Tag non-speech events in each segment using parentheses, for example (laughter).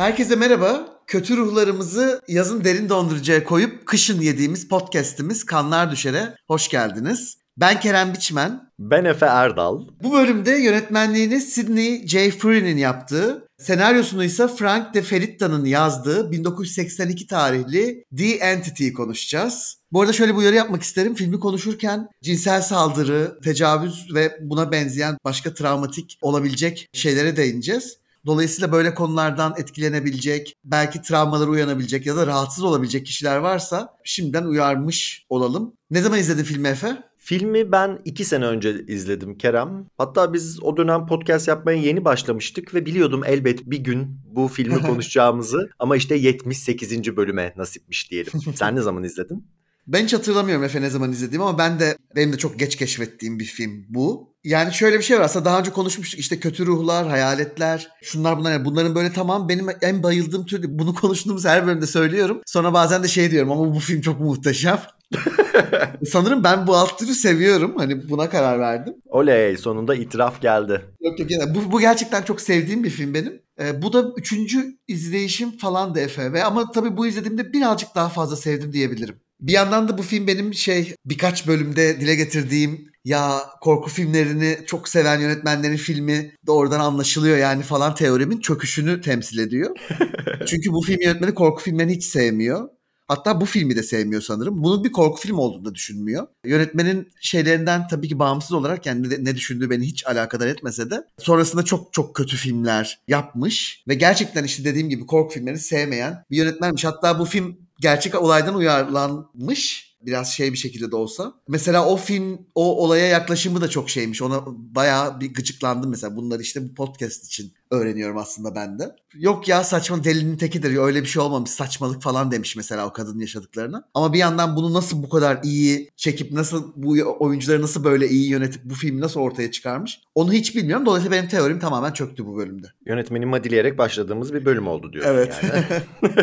Herkese merhaba. Kötü ruhlarımızı yazın derin dondurucuya koyup kışın yediğimiz podcast'imiz Kanlar Düşer'e hoş geldiniz. Ben Kerem Biçmen. Ben Efe Erdal. Bu bölümde yönetmenliğini Sidney J. Fury'nin yaptığı, senaryosunu ise Frank de Feritta'nın yazdığı 1982 tarihli The Entity'yi konuşacağız. Bu arada şöyle bir uyarı yapmak isterim. Filmi konuşurken cinsel saldırı, tecavüz ve buna benzeyen başka travmatik olabilecek şeylere değineceğiz. Dolayısıyla böyle konulardan etkilenebilecek, belki travmaları uyanabilecek ya da rahatsız olabilecek kişiler varsa şimdiden uyarmış olalım. Ne zaman izledin filmi Efe? Filmi ben iki sene önce izledim Kerem. Hatta biz o dönem podcast yapmaya yeni başlamıştık ve biliyordum elbet bir gün bu filmi (laughs) konuşacağımızı. Ama işte 78. bölüme nasipmiş diyelim. Sen ne zaman izledin? (laughs) Ben hiç hatırlamıyorum Efe ne zaman izlediğimi ama ben de benim de çok geç keşfettiğim bir film bu. Yani şöyle bir şey var aslında daha önce konuşmuştuk işte kötü ruhlar, hayaletler, şunlar bunlar. Yani bunların böyle tamam benim en bayıldığım tür. Bunu konuştuğumuz her bölümde söylüyorum. Sonra bazen de şey diyorum ama bu film çok muhteşem. (laughs) Sanırım ben bu alt türü seviyorum. Hani buna karar verdim. Oley sonunda itiraf geldi. Yok yok yani bu, bu gerçekten çok sevdiğim bir film benim. Ee, bu da üçüncü izleyişim falan da Efe. Ve ama tabii bu izlediğimde birazcık daha fazla sevdim diyebilirim. Bir yandan da bu film benim şey birkaç bölümde dile getirdiğim ya korku filmlerini çok seven yönetmenlerin filmi de oradan anlaşılıyor yani falan teorimin çöküşünü temsil ediyor. (laughs) Çünkü bu film yönetmeni korku filmlerini hiç sevmiyor. Hatta bu filmi de sevmiyor sanırım. Bunun bir korku film olduğunu da düşünmüyor. Yönetmenin şeylerinden tabii ki bağımsız olarak yani ne düşündüğü beni hiç alakadar etmese de sonrasında çok çok kötü filmler yapmış ve gerçekten işte dediğim gibi korku filmlerini sevmeyen bir yönetmenmiş. Hatta bu film gerçek olaydan uyarlanmış biraz şey bir şekilde de olsa. Mesela o film o olaya yaklaşımı da çok şeymiş. Ona bayağı bir gıcıklandım mesela. Bunları işte bu podcast için öğreniyorum aslında ben de. Yok ya saçma delinin tekidir. Öyle bir şey olmamış. Saçmalık falan demiş mesela o kadının yaşadıklarına. Ama bir yandan bunu nasıl bu kadar iyi çekip nasıl bu oyuncuları nasıl böyle iyi yönetip bu filmi nasıl ortaya çıkarmış? Onu hiç bilmiyorum. Dolayısıyla benim teorim tamamen çöktü bu bölümde. Yönetmeni madileyerek başladığımız bir bölüm oldu diyorsun evet. yani. (laughs)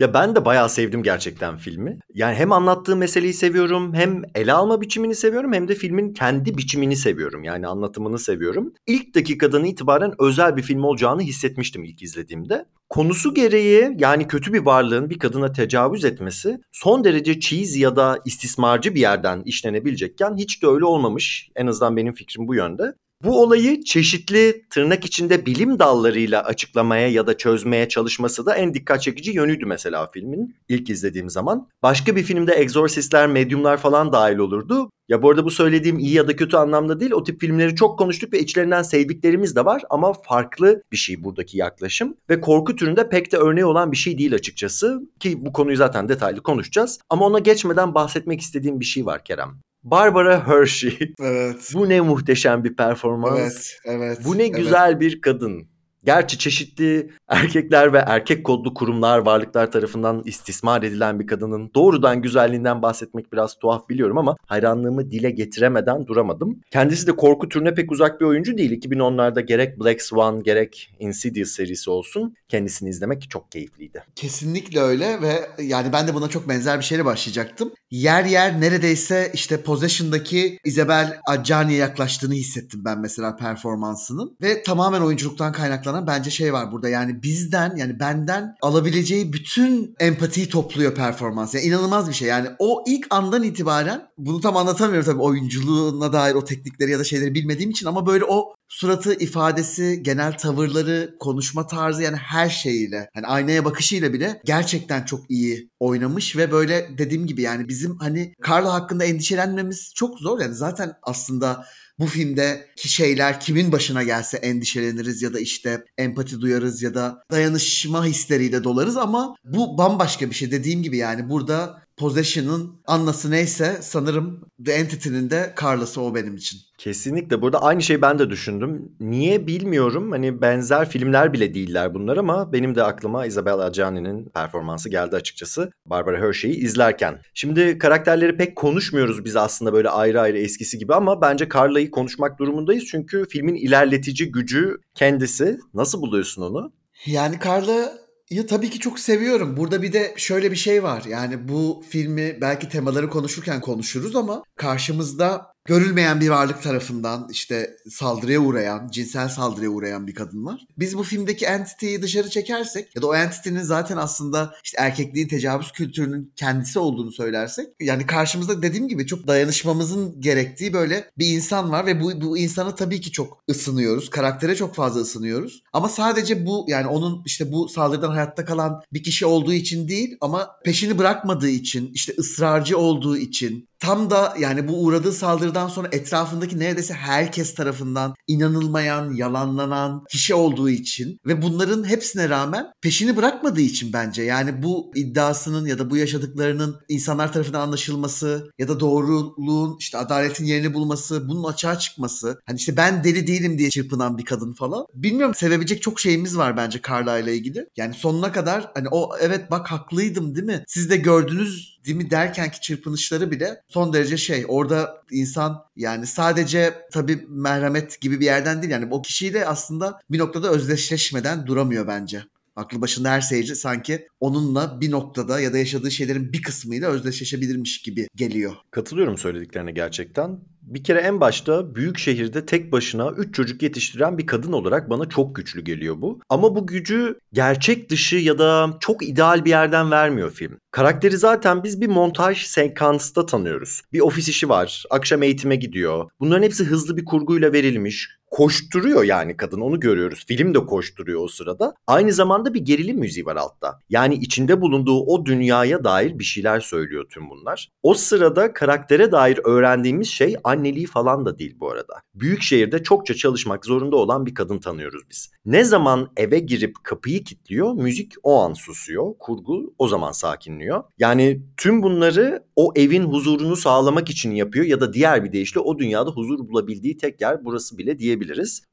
ya ben de bayağı sevdim gerçekten filmi. Yani hem anlattığı meseleyi seviyorum, hem ele alma biçimini seviyorum, hem de filmin kendi biçimini seviyorum. Yani anlatımını seviyorum. İlk dakikadan itibaren özel bir film olacağını hissetmiştim ilk izlediğimde. Konusu gereği yani kötü bir varlığın bir kadına tecavüz etmesi son derece cheesy ya da istismarcı bir yerden işlenebilecekken hiç de öyle olmamış. En azından benim fikrim bu yönde. Bu olayı çeşitli tırnak içinde bilim dallarıyla açıklamaya ya da çözmeye çalışması da en dikkat çekici yönüydü mesela filmin ilk izlediğim zaman. Başka bir filmde egzorsistler, medyumlar falan dahil olurdu. Ya bu arada bu söylediğim iyi ya da kötü anlamda değil. O tip filmleri çok konuştuk ve içlerinden sevdiklerimiz de var ama farklı bir şey buradaki yaklaşım. Ve korku türünde pek de örneği olan bir şey değil açıkçası. Ki bu konuyu zaten detaylı konuşacağız. Ama ona geçmeden bahsetmek istediğim bir şey var Kerem. Barbara Hershey. Evet. Bu ne muhteşem bir performans. Evet, evet. Bu ne güzel evet. bir kadın. Gerçi çeşitli erkekler ve erkek kodlu kurumlar, varlıklar tarafından istismar edilen bir kadının doğrudan güzelliğinden bahsetmek biraz tuhaf biliyorum ama hayranlığımı dile getiremeden duramadım. Kendisi de korku türüne pek uzak bir oyuncu değil. 2010'larda gerek Black Swan gerek Insidious serisi olsun kendisini izlemek çok keyifliydi. Kesinlikle öyle ve yani ben de buna çok benzer bir şeyle başlayacaktım. Yer yer neredeyse işte Possession'daki Isabel Adjani'ye yaklaştığını hissettim ben mesela performansının ve tamamen oyunculuktan kaynaklı kaynaklanan bence şey var burada. Yani bizden yani benden alabileceği bütün empatiyi topluyor performans. Yani inanılmaz bir şey. Yani o ilk andan itibaren bunu tam anlatamıyorum tabii oyunculuğuna dair o teknikleri ya da şeyleri bilmediğim için ama böyle o suratı, ifadesi, genel tavırları, konuşma tarzı yani her şeyiyle hani aynaya bakışıyla bile gerçekten çok iyi oynamış ve böyle dediğim gibi yani bizim hani Carla hakkında endişelenmemiz çok zor yani zaten aslında bu filmdeki şeyler kimin başına gelse endişeleniriz ya da işte empati duyarız ya da dayanışma hisleriyle dolarız ama bu bambaşka bir şey. Dediğim gibi yani burada Possession'ın anlası neyse sanırım The Entity'nin de Carla'sı o benim için. Kesinlikle. Burada aynı şeyi ben de düşündüm. Niye bilmiyorum. Hani benzer filmler bile değiller bunlar ama benim de aklıma Isabella Adjani'nin performansı geldi açıkçası. Barbara Hershey'i izlerken. Şimdi karakterleri pek konuşmuyoruz biz aslında böyle ayrı ayrı eskisi gibi ama bence Carla'yı konuşmak durumundayız. Çünkü filmin ilerletici gücü kendisi. Nasıl buluyorsun onu? Yani Carla ya tabii ki çok seviyorum. Burada bir de şöyle bir şey var. Yani bu filmi belki temaları konuşurken konuşuruz ama karşımızda görülmeyen bir varlık tarafından işte saldırıya uğrayan, cinsel saldırıya uğrayan bir kadın var. Biz bu filmdeki entity'yi dışarı çekersek ya da o entity'nin zaten aslında işte erkekliğin tecavüz kültürünün kendisi olduğunu söylersek yani karşımızda dediğim gibi çok dayanışmamızın gerektiği böyle bir insan var ve bu, bu insanı tabii ki çok ısınıyoruz. Karaktere çok fazla ısınıyoruz. Ama sadece bu yani onun işte bu saldırıdan hayatta kalan bir kişi olduğu için değil ama peşini bırakmadığı için işte ısrarcı olduğu için tam da yani bu uğradığı saldırıdan sonra etrafındaki neredeyse herkes tarafından inanılmayan, yalanlanan kişi olduğu için ve bunların hepsine rağmen peşini bırakmadığı için bence yani bu iddiasının ya da bu yaşadıklarının insanlar tarafından anlaşılması ya da doğruluğun işte adaletin yerini bulması, bunun açığa çıkması. Hani işte ben deli değilim diye çırpınan bir kadın falan. Bilmiyorum sevebilecek çok şeyimiz var bence Carla ile ilgili. Yani sonuna kadar hani o evet bak haklıydım değil mi? Siz de gördünüz mi derkenki çırpınışları bile son derece şey orada insan yani sadece tabii merhamet gibi bir yerden değil yani o kişiyle aslında bir noktada özdeşleşmeden duramıyor bence. Aklı başında her seyirci sanki onunla bir noktada ya da yaşadığı şeylerin bir kısmıyla özdeşleşebilirmiş gibi geliyor. Katılıyorum söylediklerine gerçekten. Bir kere en başta büyük şehirde tek başına 3 çocuk yetiştiren bir kadın olarak bana çok güçlü geliyor bu. Ama bu gücü gerçek dışı ya da çok ideal bir yerden vermiyor film. Karakteri zaten biz bir montaj sekansta tanıyoruz. Bir ofis işi var, akşam eğitime gidiyor. Bunların hepsi hızlı bir kurguyla verilmiş koşturuyor yani kadın onu görüyoruz. Film de koşturuyor o sırada. Aynı zamanda bir gerilim müziği var altta. Yani içinde bulunduğu o dünyaya dair bir şeyler söylüyor tüm bunlar. O sırada karaktere dair öğrendiğimiz şey anneliği falan da değil bu arada. Büyük şehirde çokça çalışmak zorunda olan bir kadın tanıyoruz biz. Ne zaman eve girip kapıyı kilitliyor, müzik o an susuyor, kurgu o zaman sakinliyor. Yani tüm bunları o evin huzurunu sağlamak için yapıyor ya da diğer bir deyişle o dünyada huzur bulabildiği tek yer burası bile diyebiliriz.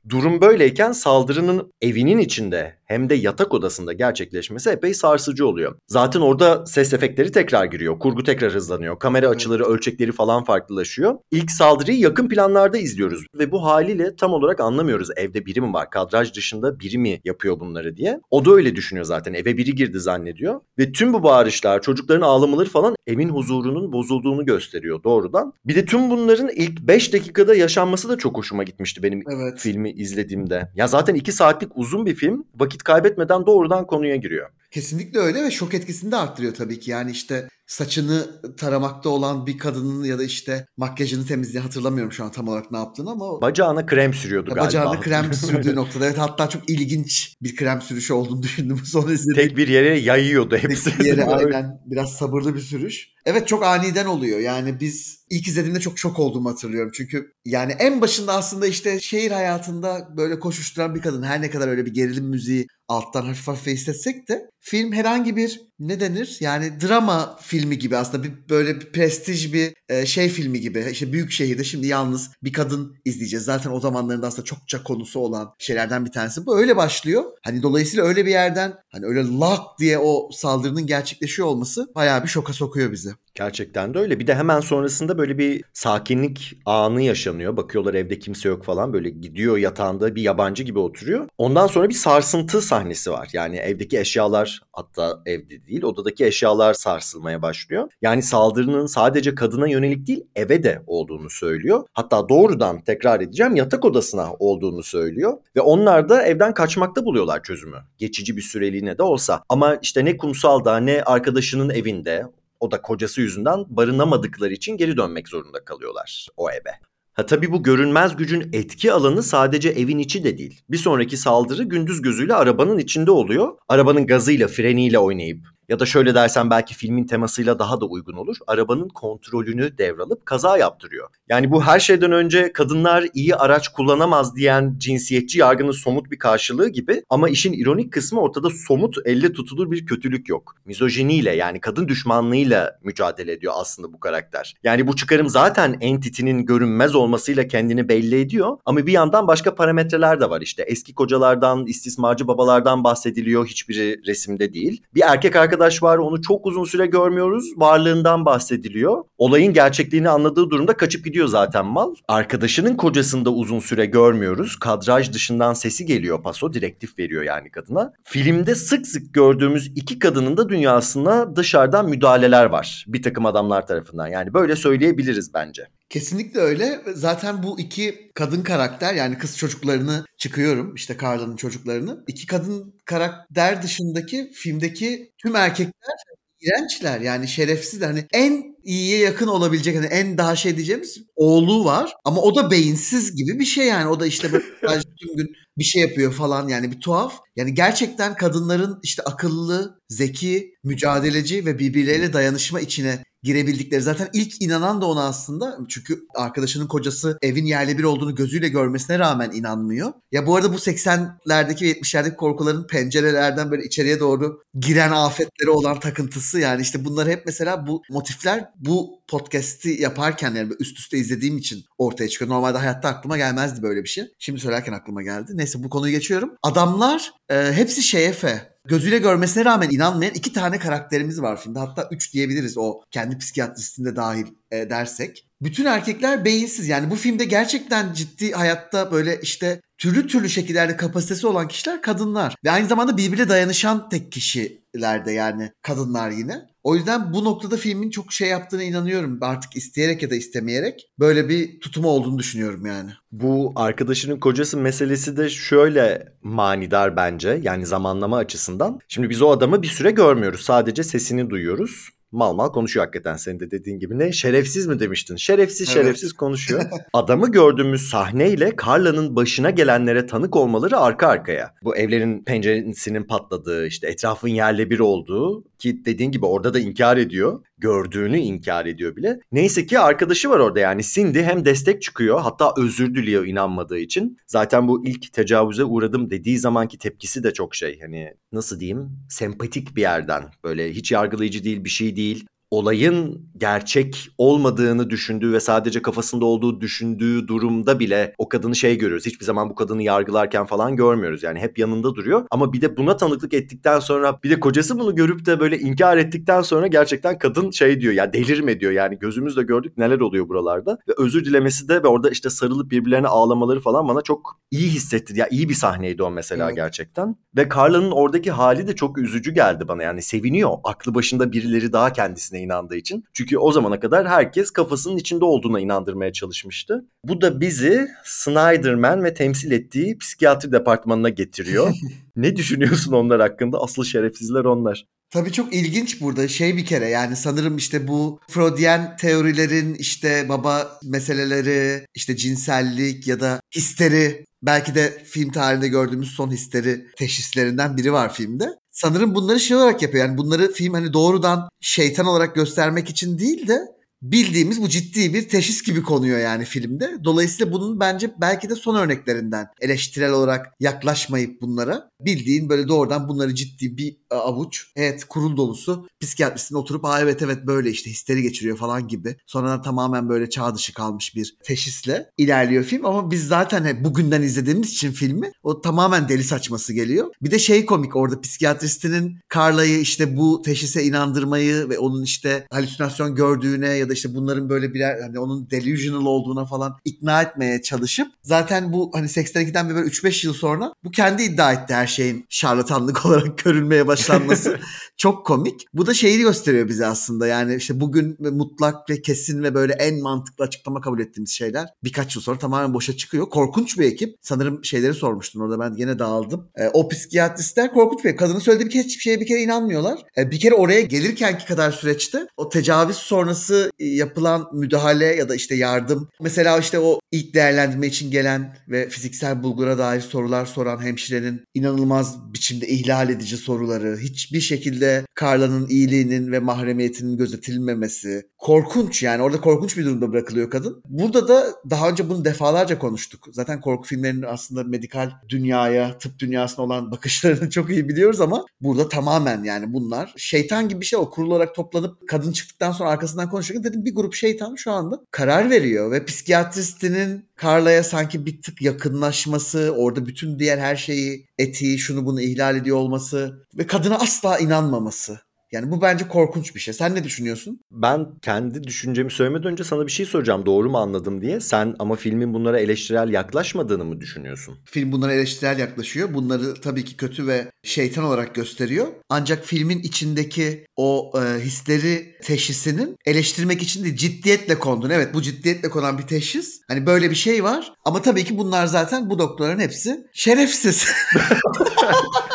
Durum böyleyken saldırının evinin içinde hem de yatak odasında gerçekleşmesi epey sarsıcı oluyor. Zaten orada ses efektleri tekrar giriyor. Kurgu tekrar hızlanıyor. Kamera açıları, ölçekleri falan farklılaşıyor. İlk saldırıyı yakın planlarda izliyoruz ve bu haliyle tam olarak anlamıyoruz evde biri mi var, kadraj dışında biri mi yapıyor bunları diye. O da öyle düşünüyor zaten. Eve biri girdi zannediyor. Ve tüm bu bağırışlar, çocukların ağlamaları falan evin huzurunun bozulduğunu gösteriyor doğrudan. Bir de tüm bunların ilk 5 dakikada yaşanması da çok hoşuma gitmişti benim evet. filmi izlediğimde. Ya zaten 2 saatlik uzun bir film. Vakit kaybetmeden doğrudan konuya giriyor. Kesinlikle öyle ve şok etkisini de arttırıyor tabii ki. Yani işte saçını taramakta olan bir kadının ya da işte makyajını temizleyen hatırlamıyorum şu an tam olarak ne yaptığını ama bacağına krem sürüyordu galiba. Bacağına krem (laughs) sürdüğü noktada evet hatta çok ilginç bir krem sürüşü olduğunu düşündüm sonra izledim. Tek bir yere yayıyordu hepsi. Tek bir yere (laughs) aynen biraz sabırlı bir sürüş. Evet çok aniden oluyor. Yani biz ilk izlediğimde çok şok olduğumu hatırlıyorum. Çünkü yani en başında aslında işte şehir hayatında böyle koşuşturan bir kadın her ne kadar öyle bir gerilim müziği alttan hafif hafif hissetsek de film herhangi bir ne denir? Yani drama filmi gibi aslında bir böyle bir prestij bir e, şey filmi gibi. İşte büyük şehirde şimdi yalnız bir kadın izleyeceğiz. Zaten o zamanlarında aslında çokça konusu olan şeylerden bir tanesi. Bu öyle başlıyor. Hani dolayısıyla öyle bir yerden hani öyle lak diye o saldırının gerçekleşiyor olması bayağı bir şoka sokuyor bizi. Gerçekten de öyle. Bir de hemen sonrasında böyle bir sakinlik anı yaşanıyor. Bakıyorlar evde kimse yok falan. Böyle gidiyor yatağında bir yabancı gibi oturuyor. Ondan sonra bir sarsıntı sahnesi var. Yani evdeki eşyalar hatta evde değil odadaki eşyalar sarsılmaya başlıyor. Yani saldırının sadece kadına yönelik değil eve de olduğunu söylüyor. Hatta doğrudan tekrar edeceğim yatak odasına olduğunu söylüyor. Ve onlar da evden kaçmakta buluyorlar çözümü. Geçici bir süreliğine de olsa. Ama işte ne kumsalda ne arkadaşının evinde o da kocası yüzünden barınamadıkları için geri dönmek zorunda kalıyorlar o eve. Ha tabii bu görünmez gücün etki alanı sadece evin içi de değil. Bir sonraki saldırı gündüz gözüyle arabanın içinde oluyor. Arabanın gazıyla, freniyle oynayıp ya da şöyle dersen belki filmin temasıyla daha da uygun olur. Arabanın kontrolünü devralıp kaza yaptırıyor. Yani bu her şeyden önce kadınlar iyi araç kullanamaz diyen cinsiyetçi yargının somut bir karşılığı gibi ama işin ironik kısmı ortada somut elle tutulur bir kötülük yok. Mizojeniyle yani kadın düşmanlığıyla mücadele ediyor aslında bu karakter. Yani bu çıkarım zaten entitinin görünmez olmasıyla kendini belli ediyor ama bir yandan başka parametreler de var işte. Eski kocalardan, istismarcı babalardan bahsediliyor hiçbiri resimde değil. Bir erkek arkadaş arkadaş var onu çok uzun süre görmüyoruz. Varlığından bahsediliyor. Olayın gerçekliğini anladığı durumda kaçıp gidiyor zaten mal. Arkadaşının kocasını da uzun süre görmüyoruz. Kadraj dışından sesi geliyor paso direktif veriyor yani kadına. Filmde sık sık gördüğümüz iki kadının da dünyasına dışarıdan müdahaleler var. Bir takım adamlar tarafından yani böyle söyleyebiliriz bence. Kesinlikle öyle. Zaten bu iki kadın karakter yani kız çocuklarını çıkıyorum işte Carla'nın çocuklarını. İki kadın karakter dışındaki filmdeki tüm erkekler iğrençler yani şerefsiz hani en iyiye yakın olabilecek hani en daha şey diyeceğimiz oğlu var ama o da beyinsiz gibi bir şey yani o da işte böyle (laughs) tüm gün bir şey yapıyor falan yani bir tuhaf. Yani gerçekten kadınların işte akıllı, zeki, mücadeleci ve birbirleriyle dayanışma içine girebildikleri. Zaten ilk inanan da ona aslında. Çünkü arkadaşının kocası evin yerli bir olduğunu gözüyle görmesine rağmen inanmıyor. Ya bu arada bu 80'lerdeki ve 70'lerdeki korkuların pencerelerden böyle içeriye doğru giren afetleri olan takıntısı. Yani işte bunlar hep mesela bu motifler bu podcast'i yaparken yani üst üste izlediğim için ortaya çıkıyor. Normalde hayatta aklıma gelmezdi böyle bir şey. Şimdi söylerken aklıma geldi. Neyse bu konuyu geçiyorum. Adamlar e, hepsi şeyefe gözüyle görmesine rağmen inanmayan iki tane karakterimiz var filmde. Hatta üç diyebiliriz o kendi psikiyatristinde dahil e, dersek. Bütün erkekler beyinsiz. Yani bu filmde gerçekten ciddi hayatta böyle işte türlü türlü şekillerde kapasitesi olan kişiler kadınlar. Ve aynı zamanda birbirine dayanışan tek kişilerde yani kadınlar yine. O yüzden bu noktada filmin çok şey yaptığına inanıyorum. Artık isteyerek ya da istemeyerek böyle bir tutumu olduğunu düşünüyorum yani. Bu arkadaşının kocası meselesi de şöyle manidar bence yani zamanlama açısından. Şimdi biz o adamı bir süre görmüyoruz. Sadece sesini duyuyoruz mal mal konuşuyor hakikaten senin de dediğin gibi. Ne şerefsiz mi demiştin? Şerefsiz evet. şerefsiz konuşuyor. (laughs) Adamı gördüğümüz sahneyle Carla'nın başına gelenlere tanık olmaları arka arkaya. Bu evlerin penceresinin patladığı işte etrafın yerle bir olduğu ki dediğin gibi orada da inkar ediyor. Gördüğünü inkar ediyor bile. Neyse ki arkadaşı var orada yani Cindy hem destek çıkıyor hatta özür diliyor inanmadığı için. Zaten bu ilk tecavüze uğradım dediği zamanki tepkisi de çok şey hani nasıl diyeyim sempatik bir yerden böyle hiç yargılayıcı değil bir şey değil olayın gerçek olmadığını düşündüğü ve sadece kafasında olduğu düşündüğü durumda bile o kadını şey görüyoruz. Hiçbir zaman bu kadını yargılarken falan görmüyoruz. Yani hep yanında duruyor. Ama bir de buna tanıklık ettikten sonra bir de kocası bunu görüp de böyle inkar ettikten sonra gerçekten kadın şey diyor ya delirme diyor. Yani gözümüzle gördük neler oluyor buralarda. Ve özür dilemesi de ve orada işte sarılıp birbirlerine ağlamaları falan bana çok iyi hissettirdi. Ya iyi bir sahneydi o mesela evet. gerçekten. Ve Carla'nın oradaki hali de çok üzücü geldi bana. Yani seviniyor. Aklı başında birileri daha kendisine kendisine inandığı için. Çünkü o zamana kadar herkes kafasının içinde olduğuna inandırmaya çalışmıştı. Bu da bizi Snyderman ve temsil ettiği psikiyatri departmanına getiriyor. (laughs) ne düşünüyorsun onlar hakkında? Asıl şerefsizler onlar. Tabii çok ilginç burada şey bir kere yani sanırım işte bu Freudian teorilerin işte baba meseleleri işte cinsellik ya da histeri belki de film tarihinde gördüğümüz son histeri teşhislerinden biri var filmde sanırım bunları şey olarak yapıyor. Yani bunları film hani doğrudan şeytan olarak göstermek için değil de bildiğimiz bu ciddi bir teşhis gibi konuyor yani filmde. Dolayısıyla bunun bence belki de son örneklerinden eleştirel olarak yaklaşmayıp bunlara bildiğin böyle doğrudan bunları ciddi bir avuç evet kurul dolusu. Psikiyatristin oturup aa evet evet böyle işte histeri geçiriyor falan gibi. Sonradan tamamen böyle çağ dışı kalmış bir teşhisle ilerliyor film. Ama biz zaten hep bugünden izlediğimiz için filmi o tamamen deli saçması geliyor. Bir de şey komik orada psikiyatristinin Carla'yı işte bu teşhise inandırmayı ve onun işte halüsinasyon gördüğüne ya da işte bunların böyle birer hani onun delusional olduğuna falan ikna etmeye çalışıp zaten bu hani 82'den böyle 3-5 yıl sonra bu kendi iddia etti her şeyin şarlatanlık (laughs) olarak görülmeye başlanması (laughs) çok komik. Bu da şeyi gösteriyor bize aslında yani işte bugün mutlak ve kesin ve böyle en mantıklı açıklama kabul ettiğimiz şeyler birkaç yıl sonra tamamen boşa çıkıyor. Korkunç bir ekip. Sanırım şeyleri sormuştun orada ben yine dağıldım. E, o psikiyatristler korkunç bir Kadının söylediği bir kere hiçbir şeye bir kere inanmıyorlar. E, bir kere oraya gelirkenki kadar süreçte o tecavüz sonrası yapılan müdahale ya da işte yardım. Mesela işte o ilk değerlendirme için gelen ve fiziksel bulgura dair sorular soran hemşirenin inanılmaz biçimde ihlal edici soruları, hiçbir şekilde Carla'nın iyiliğinin ve mahremiyetinin gözetilmemesi. Korkunç yani orada korkunç bir durumda bırakılıyor kadın. Burada da daha önce bunu defalarca konuştuk. Zaten korku filmlerinin aslında medikal dünyaya, tıp dünyasına olan bakışlarını (laughs) çok iyi biliyoruz ama burada tamamen yani bunlar şeytan gibi bir şey o kurul olarak toplanıp kadın çıktıktan sonra arkasından konuşurken dedim bir grup şeytan şu anda karar veriyor ve psikiyatristinin Carla'ya sanki bir tık yakınlaşması, orada bütün diğer her şeyi, etiği, şunu bunu ihlal ediyor olması ve kadına asla inanmaması. Yani bu bence korkunç bir şey. Sen ne düşünüyorsun? Ben kendi düşüncemi söylemeden önce sana bir şey soracağım. Doğru mu anladım diye. Sen ama filmin bunlara eleştirel yaklaşmadığını mı düşünüyorsun? Film bunlara eleştirel yaklaşıyor. Bunları tabii ki kötü ve şeytan olarak gösteriyor. Ancak filmin içindeki o e, hisleri teşhisinin eleştirmek için de ciddiyetle konduğunu. Evet bu ciddiyetle konan bir teşhis. Hani böyle bir şey var. Ama tabii ki bunlar zaten bu doktorların hepsi şerefsiz. (laughs) (laughs)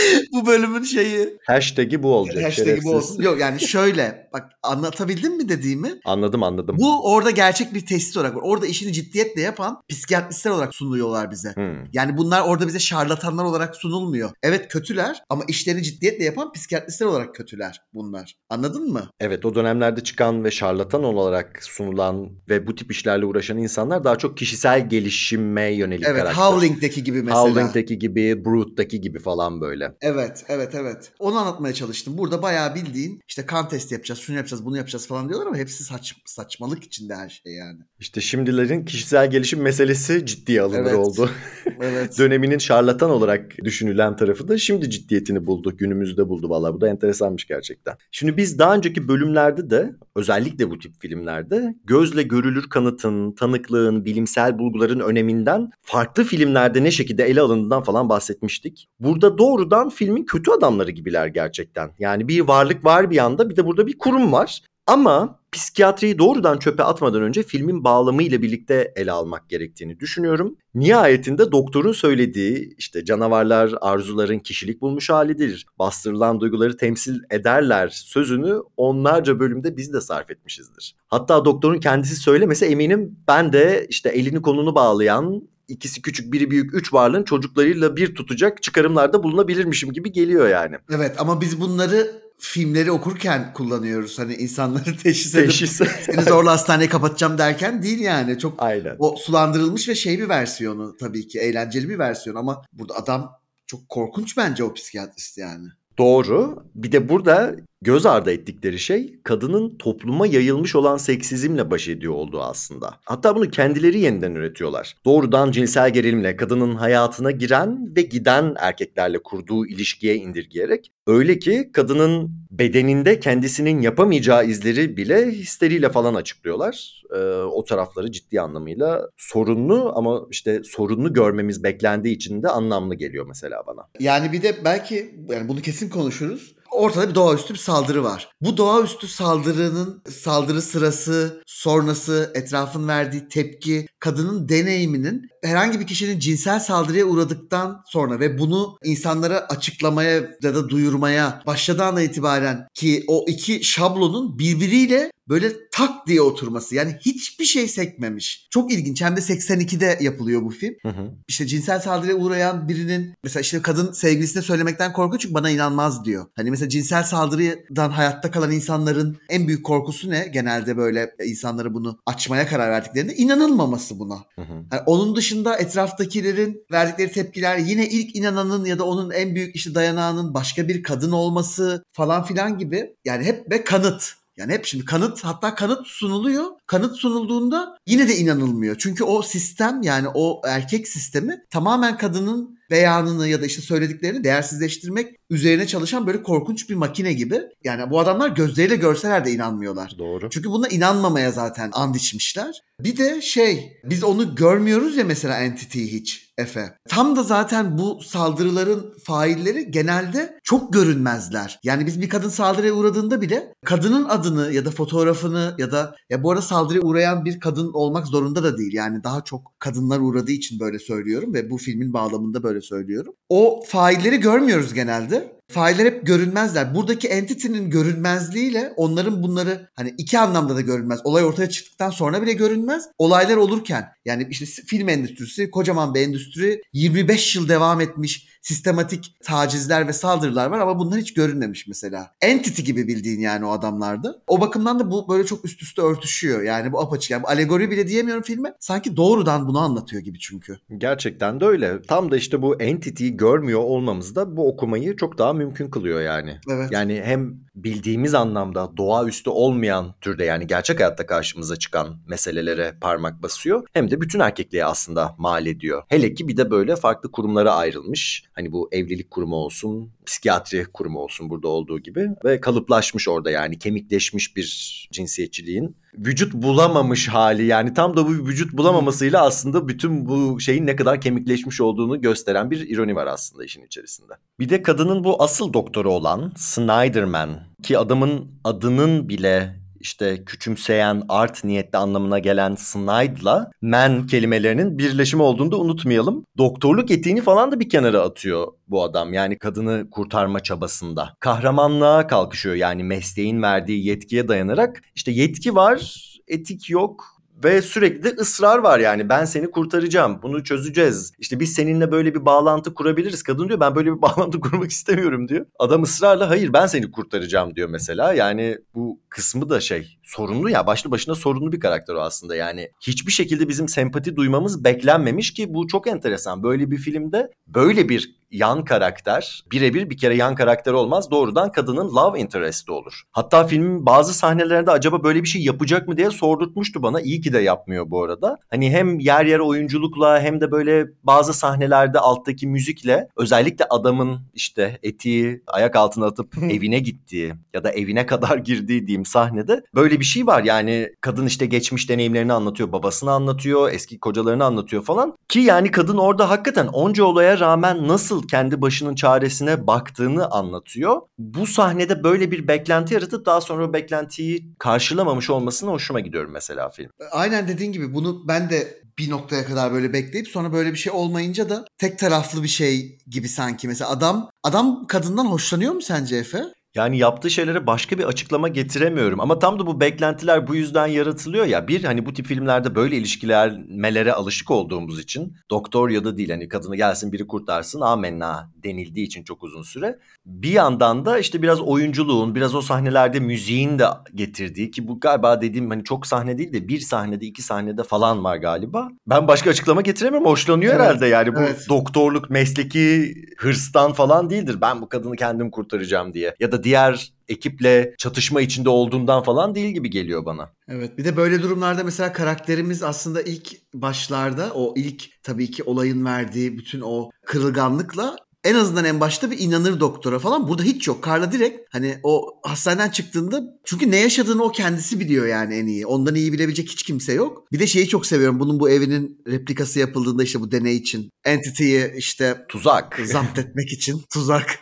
(laughs) bu bölümün şeyi. Hashtag'i bu olacak. Hashtag'i bu olsun. Yok yani şöyle bak anlatabildim mi dediğimi? Anladım anladım. Bu orada gerçek bir tesis olarak var. Orada işini ciddiyetle yapan psikiyatristler olarak sunuluyorlar bize. Hmm. Yani bunlar orada bize şarlatanlar olarak sunulmuyor. Evet kötüler ama işlerini ciddiyetle yapan psikiyatristler olarak kötüler bunlar. Anladın mı? Evet o dönemlerde çıkan ve şarlatan olarak sunulan ve bu tip işlerle uğraşan insanlar daha çok kişisel gelişime yönelik Evet karakter. Howling'deki gibi mesela. Howling'deki gibi, Brute'daki gibi falan böyle. Evet, evet, evet. Onu anlatmaya çalıştım. Burada bayağı bildiğin işte kan testi yapacağız, şunu yapacağız, bunu yapacağız falan diyorlar ama hepsi saç, saçmalık içinde her şey yani. İşte şimdilerin kişisel gelişim meselesi ciddiye alınır Evet. oldu. (laughs) Evet. Döneminin şarlatan olarak düşünülen tarafı da şimdi ciddiyetini buldu. Günümüzde buldu vallahi. Bu da enteresanmış gerçekten. Şimdi biz daha önceki bölümlerde de özellikle bu tip filmlerde gözle görülür kanıtın, tanıklığın, bilimsel bulguların öneminden farklı filmlerde ne şekilde ele alındığından falan bahsetmiştik. Burada doğrudan filmin kötü adamları gibiler gerçekten. Yani bir varlık var bir yanda bir de burada bir kurum var. Ama psikiyatriyi doğrudan çöpe atmadan önce filmin bağlamıyla birlikte ele almak gerektiğini düşünüyorum. Nihayetinde doktorun söylediği işte canavarlar arzuların kişilik bulmuş halidir. Bastırılan duyguları temsil ederler sözünü onlarca bölümde biz de sarf etmişizdir. Hatta doktorun kendisi söylemese eminim ben de işte elini kolunu bağlayan ikisi küçük biri büyük üç varlığın çocuklarıyla bir tutacak çıkarımlarda bulunabilirmişim gibi geliyor yani. Evet ama biz bunları filmleri okurken kullanıyoruz. Hani insanları (laughs) teşhis edip Teşhis. (laughs) seni zorla hastaneye kapatacağım derken değil yani. Çok Aynen. o sulandırılmış ve şey bir versiyonu tabii ki eğlenceli bir versiyon ama burada adam çok korkunç bence o psikiyatrist yani. Doğru. Bir de burada göz ardı ettikleri şey kadının topluma yayılmış olan seksizmle baş ediyor olduğu aslında. Hatta bunu kendileri yeniden üretiyorlar. Doğrudan cinsel gerilimle kadının hayatına giren ve giden erkeklerle kurduğu ilişkiye indirgeyerek öyle ki kadının bedeninde kendisinin yapamayacağı izleri bile histeriyle falan açıklıyorlar. Ee, o tarafları ciddi anlamıyla sorunlu ama işte sorunlu görmemiz beklendiği için de anlamlı geliyor mesela bana. Yani bir de belki yani bunu kesin konuşuruz. Ortada bir doğaüstü bir saldırı var. Bu doğaüstü saldırının saldırı sırası, sonrası, etrafın verdiği tepki, kadının deneyiminin herhangi bir kişinin cinsel saldırıya uğradıktan sonra ve bunu insanlara açıklamaya ya da duyurmaya başladığı itibaren ki o iki şablonun birbiriyle böyle tak diye oturması. Yani hiçbir şey sekmemiş. Çok ilginç. Hem de 82'de yapılıyor bu film Hı hı. işte cinsel saldırıya uğrayan birinin mesela işte kadın sevgilisine söylemekten korkuyor çünkü bana inanmaz diyor. Hani mesela cinsel saldırıdan hayatta kalan insanların en büyük korkusu ne? Genelde böyle insanları bunu açmaya karar verdiklerinde inanılmaması buna. Hı hı. Yani onun dışında etraftakilerin verdikleri tepkiler yine ilk inananın ya da onun en büyük işte dayanağının başka bir kadın olması falan filan gibi. Yani hep ve kanıt. Yani hep şimdi kanıt hatta kanıt sunuluyor. Kanıt sunulduğunda yine de inanılmıyor. Çünkü o sistem yani o erkek sistemi tamamen kadının beyanını ya da işte söylediklerini değersizleştirmek üzerine çalışan böyle korkunç bir makine gibi. Yani bu adamlar gözleriyle görseler de inanmıyorlar. Doğru. Çünkü buna inanmamaya zaten and içmişler. Bir de şey biz onu görmüyoruz ya mesela Entity'yi hiç Efe. Tam da zaten bu saldırıların failleri genelde çok görünmezler. Yani biz bir kadın saldırıya uğradığında bile kadının adını ya da fotoğrafını ya da ya bu arada saldırıya uğrayan bir kadın olmak zorunda da değil. Yani daha çok kadınlar uğradığı için böyle söylüyorum ve bu filmin bağlamında böyle söylüyorum. O failleri görmüyoruz genelde. Failler hep görünmezler. Buradaki entity'nin görünmezliğiyle onların bunları hani iki anlamda da görünmez. Olay ortaya çıktıktan sonra bile görünmez. Olaylar olurken yani işte film endüstrisi kocaman bir endüstri 25 yıl devam etmiş sistematik tacizler ve saldırılar var ama bunlar hiç görünmemiş mesela. Entity gibi bildiğin yani o adamlarda. O bakımdan da bu böyle çok üst üste örtüşüyor. Yani bu apaçık. Yani bu alegori bile diyemiyorum filme. Sanki doğrudan bunu anlatıyor gibi çünkü. Gerçekten de öyle. Tam da işte bu entity'yi görmüyor olmamız da bu okumayı çok daha mümkün kılıyor yani. Evet. Yani hem bildiğimiz anlamda doğaüstü olmayan türde yani gerçek hayatta karşımıza çıkan meselelere parmak basıyor. Hem de bütün erkekliğe aslında mal ediyor. Hele ki bir de böyle farklı kurumlara ayrılmış. Hani bu evlilik kurumu olsun, psikiyatri kurumu olsun burada olduğu gibi ve kalıplaşmış orada yani kemikleşmiş bir cinsiyetçiliğin vücut bulamamış hali yani tam da bu vücut bulamamasıyla aslında bütün bu şeyin ne kadar kemikleşmiş olduğunu gösteren bir ironi var aslında işin içerisinde. Bir de kadının bu asıl doktoru olan Snyderman ki adamın adının bile işte küçümseyen art niyetli anlamına gelen Snyde'la man kelimelerinin birleşimi olduğunu da unutmayalım. Doktorluk etiğini falan da bir kenara atıyor bu adam. Yani kadını kurtarma çabasında. Kahramanlığa kalkışıyor yani mesleğin verdiği yetkiye dayanarak. İşte yetki var, etik yok ve sürekli de ısrar var yani ben seni kurtaracağım bunu çözeceğiz. İşte biz seninle böyle bir bağlantı kurabiliriz. Kadın diyor ben böyle bir (laughs) bağlantı kurmak istemiyorum diyor. Adam ısrarla hayır ben seni kurtaracağım diyor mesela. Yani bu kısmı da şey sorunlu ya başlı başına sorunlu bir karakter o aslında yani. Hiçbir şekilde bizim sempati duymamız beklenmemiş ki bu çok enteresan. Böyle bir filmde böyle bir yan karakter birebir bir kere yan karakter olmaz. Doğrudan kadının love interest'i olur. Hatta filmin bazı sahnelerinde acaba böyle bir şey yapacak mı diye sordurtmuştu bana. İyi ki de yapmıyor bu arada. Hani hem yer yer oyunculukla hem de böyle bazı sahnelerde alttaki müzikle özellikle adamın işte etiği ayak altına atıp (laughs) evine gittiği ya da evine kadar girdiği diyeyim sahnede böyle bir şey var. Yani kadın işte geçmiş deneyimlerini anlatıyor, babasını anlatıyor, eski kocalarını anlatıyor falan. Ki yani kadın orada hakikaten onca olaya rağmen nasıl kendi başının çaresine baktığını anlatıyor. Bu sahnede böyle bir beklenti yaratıp daha sonra o beklentiyi karşılamamış olmasına hoşuma gidiyor mesela film. Aynen dediğin gibi bunu ben de bir noktaya kadar böyle bekleyip sonra böyle bir şey olmayınca da tek taraflı bir şey gibi sanki. Mesela adam adam kadından hoşlanıyor mu sence Efe? Yani yaptığı şeylere başka bir açıklama getiremiyorum. Ama tam da bu beklentiler bu yüzden yaratılıyor ya. Bir hani bu tip filmlerde böyle ilişkilermelere alışık olduğumuz için doktor ya da değil hani kadını gelsin biri kurtarsın amenna denildiği için çok uzun süre. Bir yandan da işte biraz oyunculuğun biraz o sahnelerde müziğin de getirdiği ki bu galiba dediğim hani çok sahne değil de bir sahnede iki sahnede falan var galiba. Ben başka açıklama getiremiyorum. Hoşlanıyor Evet, herhalde yani bu evet. doktorluk mesleki hırstan falan değildir. Ben bu kadını kendim kurtaracağım diye. Ya da diğer ekiple çatışma içinde olduğundan falan değil gibi geliyor bana. Evet bir de böyle durumlarda mesela karakterimiz aslında ilk başlarda o ilk tabii ki olayın verdiği bütün o kırılganlıkla en azından en başta bir inanır doktora falan. Burada hiç yok. Carla direkt hani o hastaneden çıktığında çünkü ne yaşadığını o kendisi biliyor yani en iyi. Ondan iyi bilebilecek hiç kimse yok. Bir de şeyi çok seviyorum. Bunun bu evinin replikası yapıldığında işte bu deney için Entity'yi işte Tuzak. zapt etmek için tuzak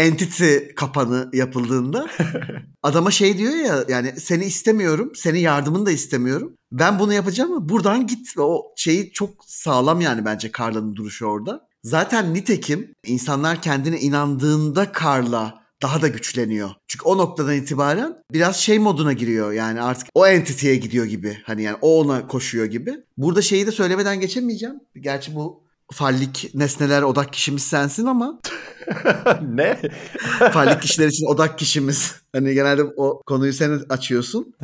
entity kapanı yapıldığında (laughs) adama şey diyor ya yani seni istemiyorum, senin yardımını da istemiyorum. Ben bunu yapacağım ama buradan git. O şeyi çok sağlam yani bence Carla'nın duruşu orada. Zaten nitekim insanlar kendine inandığında Carla daha da güçleniyor. Çünkü o noktadan itibaren biraz şey moduna giriyor yani artık o entity'ye gidiyor gibi. Hani yani o ona koşuyor gibi. Burada şeyi de söylemeden geçemeyeceğim. Gerçi bu fallik nesneler odak kişimiz sensin ama (laughs) ne? (laughs) fallik kişiler için odak kişimiz. Hani genelde o konuyu sen açıyorsun.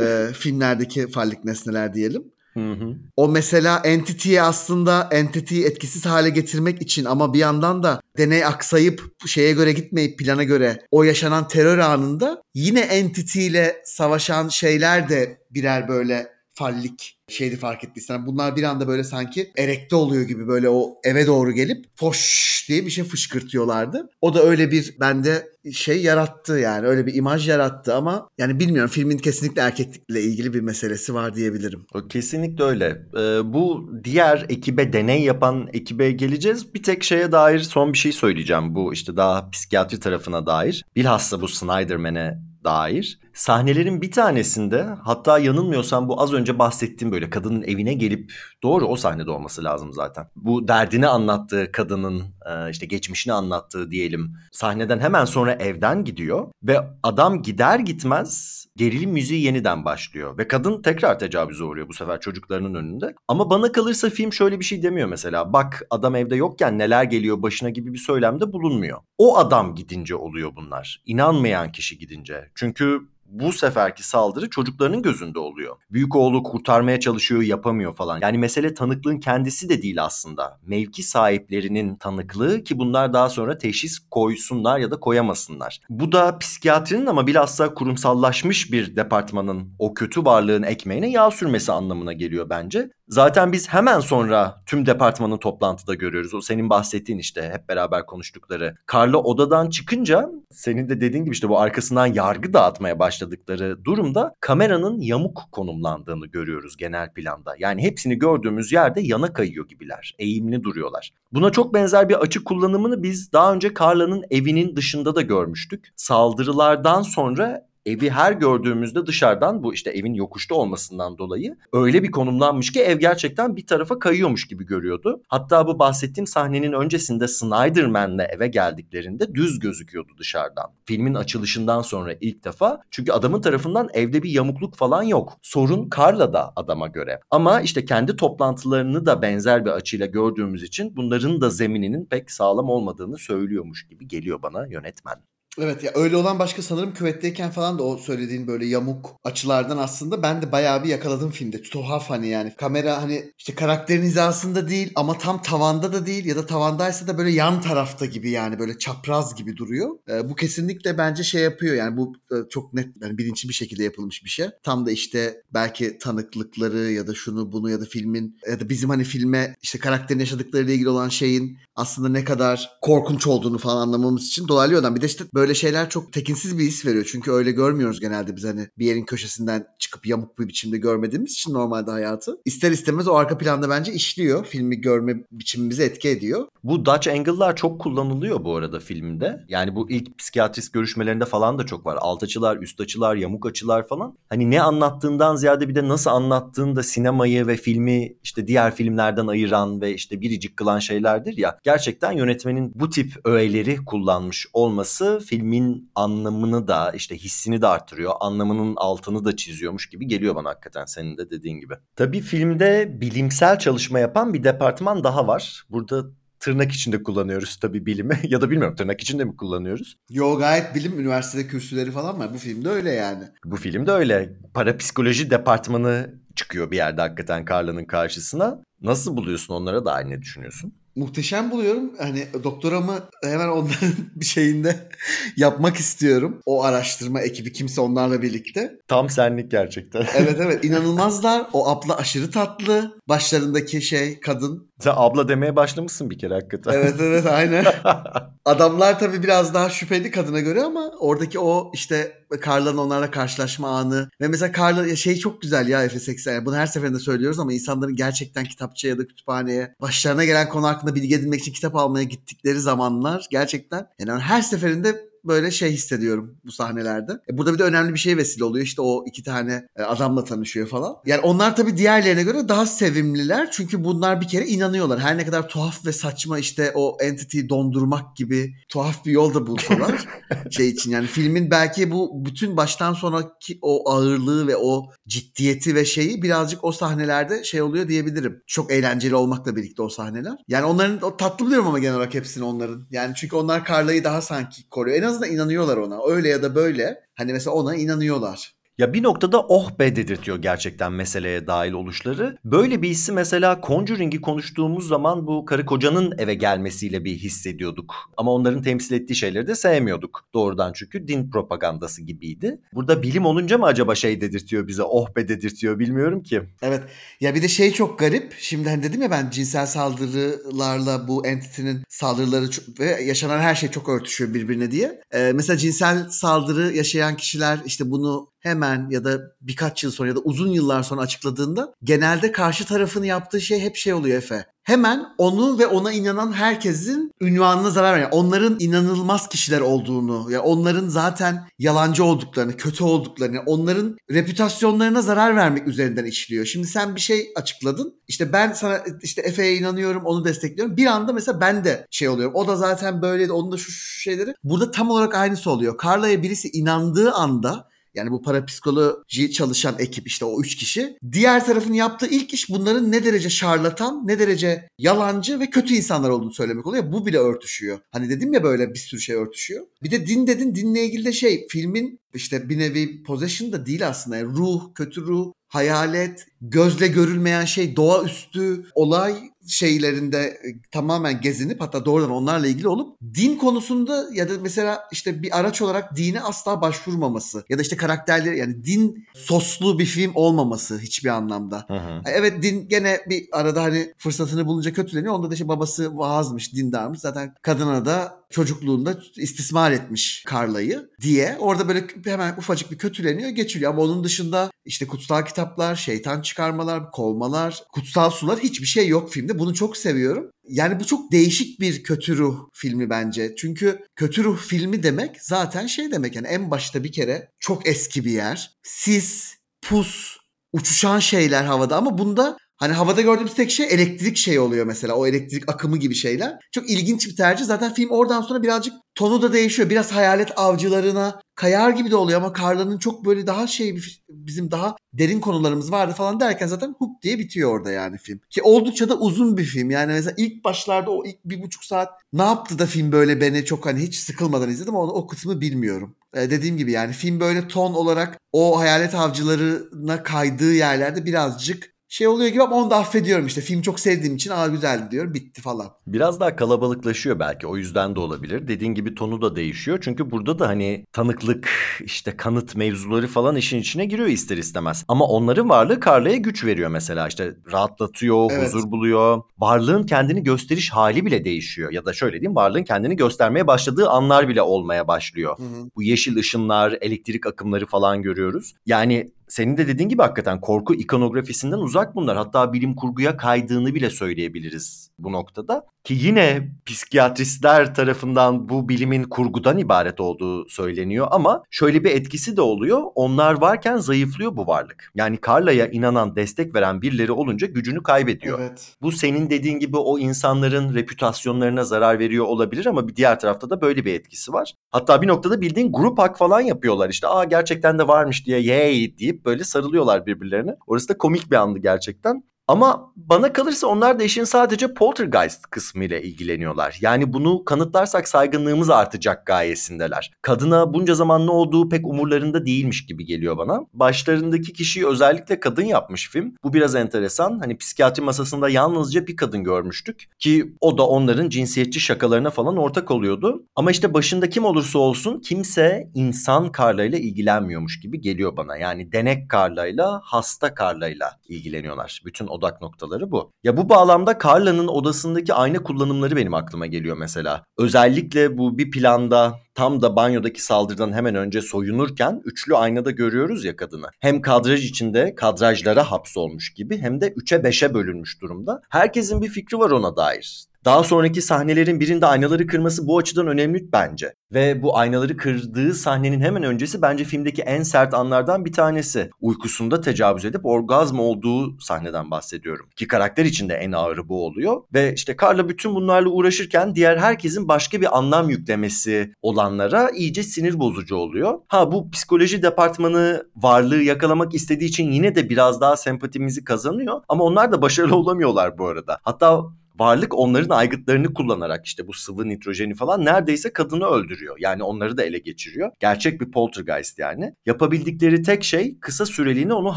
Ee, filmlerdeki fallik nesneler diyelim. Hı hı. O mesela entity'yi aslında entity'yi etkisiz hale getirmek için ama bir yandan da deney aksayıp şeye göre gitmeyip plana göre o yaşanan terör anında yine entity ile savaşan şeyler de birer böyle fallik şeydi fark ettiysen. Bunlar bir anda böyle sanki erekte oluyor gibi böyle o eve doğru gelip foş diye bir şey fışkırtıyorlardı. O da öyle bir bende şey yarattı yani öyle bir imaj yarattı ama yani bilmiyorum filmin kesinlikle erkeklikle ilgili bir meselesi var diyebilirim. Kesinlikle öyle. Ee, bu diğer ekibe deney yapan ekibe geleceğiz. Bir tek şeye dair son bir şey söyleyeceğim. Bu işte daha psikiyatri tarafına dair. Bilhassa bu Snyderman'e dair. Sahnelerin bir tanesinde hatta yanılmıyorsam bu az önce bahsettiğim böyle kadının evine gelip doğru o sahnede olması lazım zaten. Bu derdini anlattığı kadının e, işte geçmişini anlattığı diyelim sahneden hemen sonra evden gidiyor ve adam gider gitmez gerilim müziği yeniden başlıyor ve kadın tekrar tecavüze uğruyor bu sefer çocuklarının önünde. Ama bana kalırsa film şöyle bir şey demiyor mesela. Bak adam evde yokken neler geliyor başına gibi bir söylemde bulunmuyor. O adam gidince oluyor bunlar. İnanmayan kişi gidince. Çünkü bu seferki saldırı çocuklarının gözünde oluyor. Büyük oğlu kurtarmaya çalışıyor, yapamıyor falan. Yani mesele tanıklığın kendisi de değil aslında. Mevki sahiplerinin tanıklığı ki bunlar daha sonra teşhis koysunlar ya da koyamasınlar. Bu da psikiyatrinin ama bilhassa kurumsallaşmış bir departmanın o kötü varlığın ekmeğine yağ sürmesi anlamına geliyor bence. Zaten biz hemen sonra tüm departmanı toplantıda görüyoruz. O senin bahsettiğin işte hep beraber konuştukları. Carla odadan çıkınca senin de dediğin gibi işte bu arkasından yargı dağıtmaya başladıkları durumda kameranın yamuk konumlandığını görüyoruz genel planda. Yani hepsini gördüğümüz yerde yana kayıyor gibiler. Eğimli duruyorlar. Buna çok benzer bir açı kullanımını biz daha önce Carla'nın evinin dışında da görmüştük. Saldırılardan sonra evi her gördüğümüzde dışarıdan bu işte evin yokuşta olmasından dolayı öyle bir konumlanmış ki ev gerçekten bir tarafa kayıyormuş gibi görüyordu. Hatta bu bahsettiğim sahnenin öncesinde Snyderman'le eve geldiklerinde düz gözüküyordu dışarıdan. Filmin açılışından sonra ilk defa çünkü adamın tarafından evde bir yamukluk falan yok. Sorun Carla'da adama göre. Ama işte kendi toplantılarını da benzer bir açıyla gördüğümüz için bunların da zemininin pek sağlam olmadığını söylüyormuş gibi geliyor bana yönetmen. Evet ya öyle olan başka sanırım küvetteyken falan da o söylediğin böyle yamuk açılardan aslında ben de bayağı bir yakaladım filmde. Tuhaf hani yani kamera hani işte karakterin hizasında değil ama tam tavanda da değil ya da tavandaysa da böyle yan tarafta gibi yani böyle çapraz gibi duruyor. Ee, bu kesinlikle bence şey yapıyor yani bu e, çok net yani bilinçli bir şekilde yapılmış bir şey. Tam da işte belki tanıklıkları ya da şunu bunu ya da filmin ya da bizim hani filme işte karakterin yaşadıklarıyla ilgili olan şeyin aslında ne kadar korkunç olduğunu falan anlamamız için dolaylı yoldan. Bir de işte böyle şeyler çok tekinsiz bir his veriyor. Çünkü öyle görmüyoruz genelde biz hani bir yerin köşesinden çıkıp yamuk bir biçimde görmediğimiz için normalde hayatı. İster istemez o arka planda bence işliyor. Filmi görme biçimimizi etki ediyor. Bu Dutch angle'lar çok kullanılıyor bu arada filmde. Yani bu ilk psikiyatrist görüşmelerinde falan da çok var. Alt açılar, üst açılar, yamuk açılar falan. Hani ne anlattığından ziyade bir de nasıl anlattığında sinemayı ve filmi işte diğer filmlerden ayıran ve işte biricik kılan şeylerdir ya. Gerçekten yönetmenin bu tip öğeleri kullanmış olması filmin anlamını da işte hissini de arttırıyor. Anlamının altını da çiziyormuş gibi geliyor bana hakikaten senin de dediğin gibi. Tabii filmde bilimsel çalışma yapan bir departman daha var. Burada tırnak içinde kullanıyoruz tabii bilimi (laughs) ya da bilmiyorum tırnak içinde mi kullanıyoruz? Yo gayet bilim üniversitede kürsüleri falan var. Bu filmde öyle yani. Bu filmde öyle. Parapsikoloji departmanı çıkıyor bir yerde hakikaten Carla'nın karşısına. Nasıl buluyorsun onlara da ne düşünüyorsun? Muhteşem buluyorum. Hani doktoramı hemen onların (laughs) bir şeyinde yapmak istiyorum. O araştırma ekibi kimse onlarla birlikte. Tam senlik gerçekten. evet evet (laughs) inanılmazlar. O abla aşırı tatlı. Başlarındaki şey kadın. Sen abla demeye başlamışsın bir kere hakikaten. Evet evet aynen. (laughs) Adamlar tabii biraz daha şüpheli kadına göre ama oradaki o işte Carla'nın onlarla karşılaşma anı ve mesela Carla şey çok güzel ya Efes 80 yani bunu her seferinde söylüyoruz ama insanların gerçekten kitapçıya ya da kütüphaneye başlarına gelen konu hakkında bilgi edinmek için kitap almaya gittikleri zamanlar gerçekten yani her seferinde böyle şey hissediyorum bu sahnelerde. E burada bir de önemli bir şey vesile oluyor. İşte o iki tane e, adamla tanışıyor falan. Yani onlar tabii diğerlerine göre daha sevimliler. Çünkü bunlar bir kere inanıyorlar. Her ne kadar tuhaf ve saçma işte o entity'yi dondurmak gibi tuhaf bir yol da bulsalar (laughs) şey için. Yani filmin belki bu bütün baştan sonraki o ağırlığı ve o ciddiyeti ve şeyi birazcık o sahnelerde şey oluyor diyebilirim. Çok eğlenceli olmakla birlikte o sahneler. Yani onların o tatlı buluyorum ama genel olarak hepsini onların. Yani çünkü onlar Carla'yı daha sanki koruyor. En azından inanıyorlar ona. Öyle ya da böyle. Hani mesela ona inanıyorlar. Ya bir noktada oh be dedirtiyor gerçekten meseleye dahil oluşları. Böyle bir hissi mesela Conjuring'i konuştuğumuz zaman bu karı kocanın eve gelmesiyle bir hissediyorduk. Ama onların temsil ettiği şeyleri de sevmiyorduk. Doğrudan çünkü din propagandası gibiydi. Burada bilim olunca mı acaba şey dedirtiyor bize oh be dedirtiyor bilmiyorum ki. Evet ya bir de şey çok garip. Şimdi hani dedim ya ben cinsel saldırılarla bu entity'nin saldırıları ve yaşanan her şey çok örtüşüyor birbirine diye. Ee, mesela cinsel saldırı yaşayan kişiler işte bunu hemen ya da birkaç yıl sonra ya da uzun yıllar sonra açıkladığında genelde karşı tarafın yaptığı şey hep şey oluyor Efe. Hemen onu ve ona inanan herkesin ünvanına zarar veriyor. Onların inanılmaz kişiler olduğunu, ya onların zaten yalancı olduklarını, kötü olduklarını, onların reputasyonlarına zarar vermek üzerinden işliyor. Şimdi sen bir şey açıkladın. İşte ben sana işte Efe'ye inanıyorum, onu destekliyorum. Bir anda mesela ben de şey oluyorum. O da zaten böyleydi, onun da şu, şu şeyleri. Burada tam olarak aynısı oluyor. Carla'ya birisi inandığı anda yani bu parapsikoloji çalışan ekip işte o üç kişi. Diğer tarafın yaptığı ilk iş bunların ne derece şarlatan, ne derece yalancı ve kötü insanlar olduğunu söylemek oluyor. Bu bile örtüşüyor. Hani dedim ya böyle bir sürü şey örtüşüyor. Bir de din dedin dinle ilgili de şey filmin işte bir nevi possession da değil aslında. Yani ruh, kötü ruh, hayalet, gözle görülmeyen şey, doğaüstü olay şeylerinde e, tamamen gezinip hatta doğrudan onlarla ilgili olup din konusunda ya da mesela işte bir araç olarak dine asla başvurmaması ya da işte karakterleri yani din soslu bir film olmaması hiçbir anlamda. Hı hı. Evet din gene bir arada hani fırsatını bulunca kötüleniyor. Onda da işte babası vaazmış, dindarmış. Zaten kadına da çocukluğunda istismar etmiş Carla'yı diye. Orada böyle hemen ufacık bir kötüleniyor, geçiliyor. Ama onun dışında işte kutsal kitaplar, şeytan çıkarmalar, kovmalar, kutsal sular hiçbir şey yok filmde. Bunu çok seviyorum. Yani bu çok değişik bir kötü ruh filmi bence. Çünkü kötü ruh filmi demek zaten şey demek. Yani en başta bir kere çok eski bir yer. Sis, pus, uçuşan şeyler havada ama bunda Hani havada gördüğümüz tek şey elektrik şey oluyor mesela. O elektrik akımı gibi şeyler. Çok ilginç bir tercih. Zaten film oradan sonra birazcık tonu da değişiyor. Biraz hayalet avcılarına kayar gibi de oluyor ama Carla'nın çok böyle daha şey bizim daha derin konularımız vardı falan derken zaten huk diye bitiyor orada yani film. Ki oldukça da uzun bir film. Yani mesela ilk başlarda o ilk bir buçuk saat ne yaptı da film böyle beni çok hani hiç sıkılmadan izledim ama o kısmı bilmiyorum. Ee, dediğim gibi yani film böyle ton olarak o hayalet avcılarına kaydığı yerlerde birazcık şey oluyor gibi ama onu da affediyorum işte. Film çok sevdiğim için aa güzeldi diyorum bitti falan. Biraz daha kalabalıklaşıyor belki o yüzden de olabilir. Dediğin gibi tonu da değişiyor. Çünkü burada da hani tanıklık, işte kanıt mevzuları falan işin içine giriyor ister istemez. Ama onların varlığı Carla'ya güç veriyor mesela. İşte rahatlatıyor, Evet. huzur buluyor. Varlığın kendini gösteriş hali bile değişiyor. Ya da şöyle diyeyim varlığın kendini göstermeye başladığı anlar bile olmaya başlıyor. Hı hı. Bu yeşil ışınlar, elektrik akımları falan görüyoruz. Yani senin de dediğin gibi hakikaten korku ikonografisinden uzak bunlar. Hatta bilim kurguya kaydığını bile söyleyebiliriz bu noktada. Ki yine psikiyatristler tarafından bu bilimin kurgudan ibaret olduğu söyleniyor ama şöyle bir etkisi de oluyor. Onlar varken zayıflıyor bu varlık. Yani Carla'ya inanan, destek veren birileri olunca gücünü kaybediyor. Evet. Bu senin dediğin gibi o insanların reputasyonlarına zarar veriyor olabilir ama bir diğer tarafta da böyle bir etkisi var. Hatta bir noktada bildiğin grup hak falan yapıyorlar işte. Aa gerçekten de varmış diye yay deyip böyle sarılıyorlar birbirlerine. Orası da komik bir andı gerçekten. Ama bana kalırsa onlar da işin sadece poltergeist kısmıyla ilgileniyorlar. Yani bunu kanıtlarsak saygınlığımız artacak gayesindeler. Kadına bunca zaman ne olduğu pek umurlarında değilmiş gibi geliyor bana. Başlarındaki kişiyi özellikle kadın yapmış film. Bu biraz enteresan. Hani psikiyatri masasında yalnızca bir kadın görmüştük. Ki o da onların cinsiyetçi şakalarına falan ortak oluyordu. Ama işte başında kim olursa olsun kimse insan karlayla ilgilenmiyormuş gibi geliyor bana. Yani denek karlayla, hasta karlayla ilgileniyorlar. Bütün odak noktaları bu. Ya bu bağlamda Carla'nın odasındaki ayna kullanımları benim aklıma geliyor mesela. Özellikle bu bir planda tam da banyodaki saldırıdan hemen önce soyunurken üçlü aynada görüyoruz ya kadını. Hem kadraj içinde kadrajlara hapsolmuş gibi hem de 3'e 5'e bölünmüş durumda. Herkesin bir fikri var ona dair. Daha sonraki sahnelerin birinde aynaları kırması bu açıdan önemli bence. Ve bu aynaları kırdığı sahnenin hemen öncesi bence filmdeki en sert anlardan bir tanesi. Uykusunda tecavüz edip orgazm olduğu sahneden bahsediyorum. Ki karakter içinde en ağırı bu oluyor. Ve işte Carla bütün bunlarla uğraşırken diğer herkesin başka bir anlam yüklemesi olanlara iyice sinir bozucu oluyor. Ha bu psikoloji departmanı varlığı yakalamak istediği için yine de biraz daha sempatimizi kazanıyor. Ama onlar da başarılı (laughs) olamıyorlar bu arada. Hatta varlık onların aygıtlarını kullanarak işte bu sıvı nitrojeni falan neredeyse kadını öldürüyor. Yani onları da ele geçiriyor. Gerçek bir poltergeist yani. Yapabildikleri tek şey kısa süreliğine onu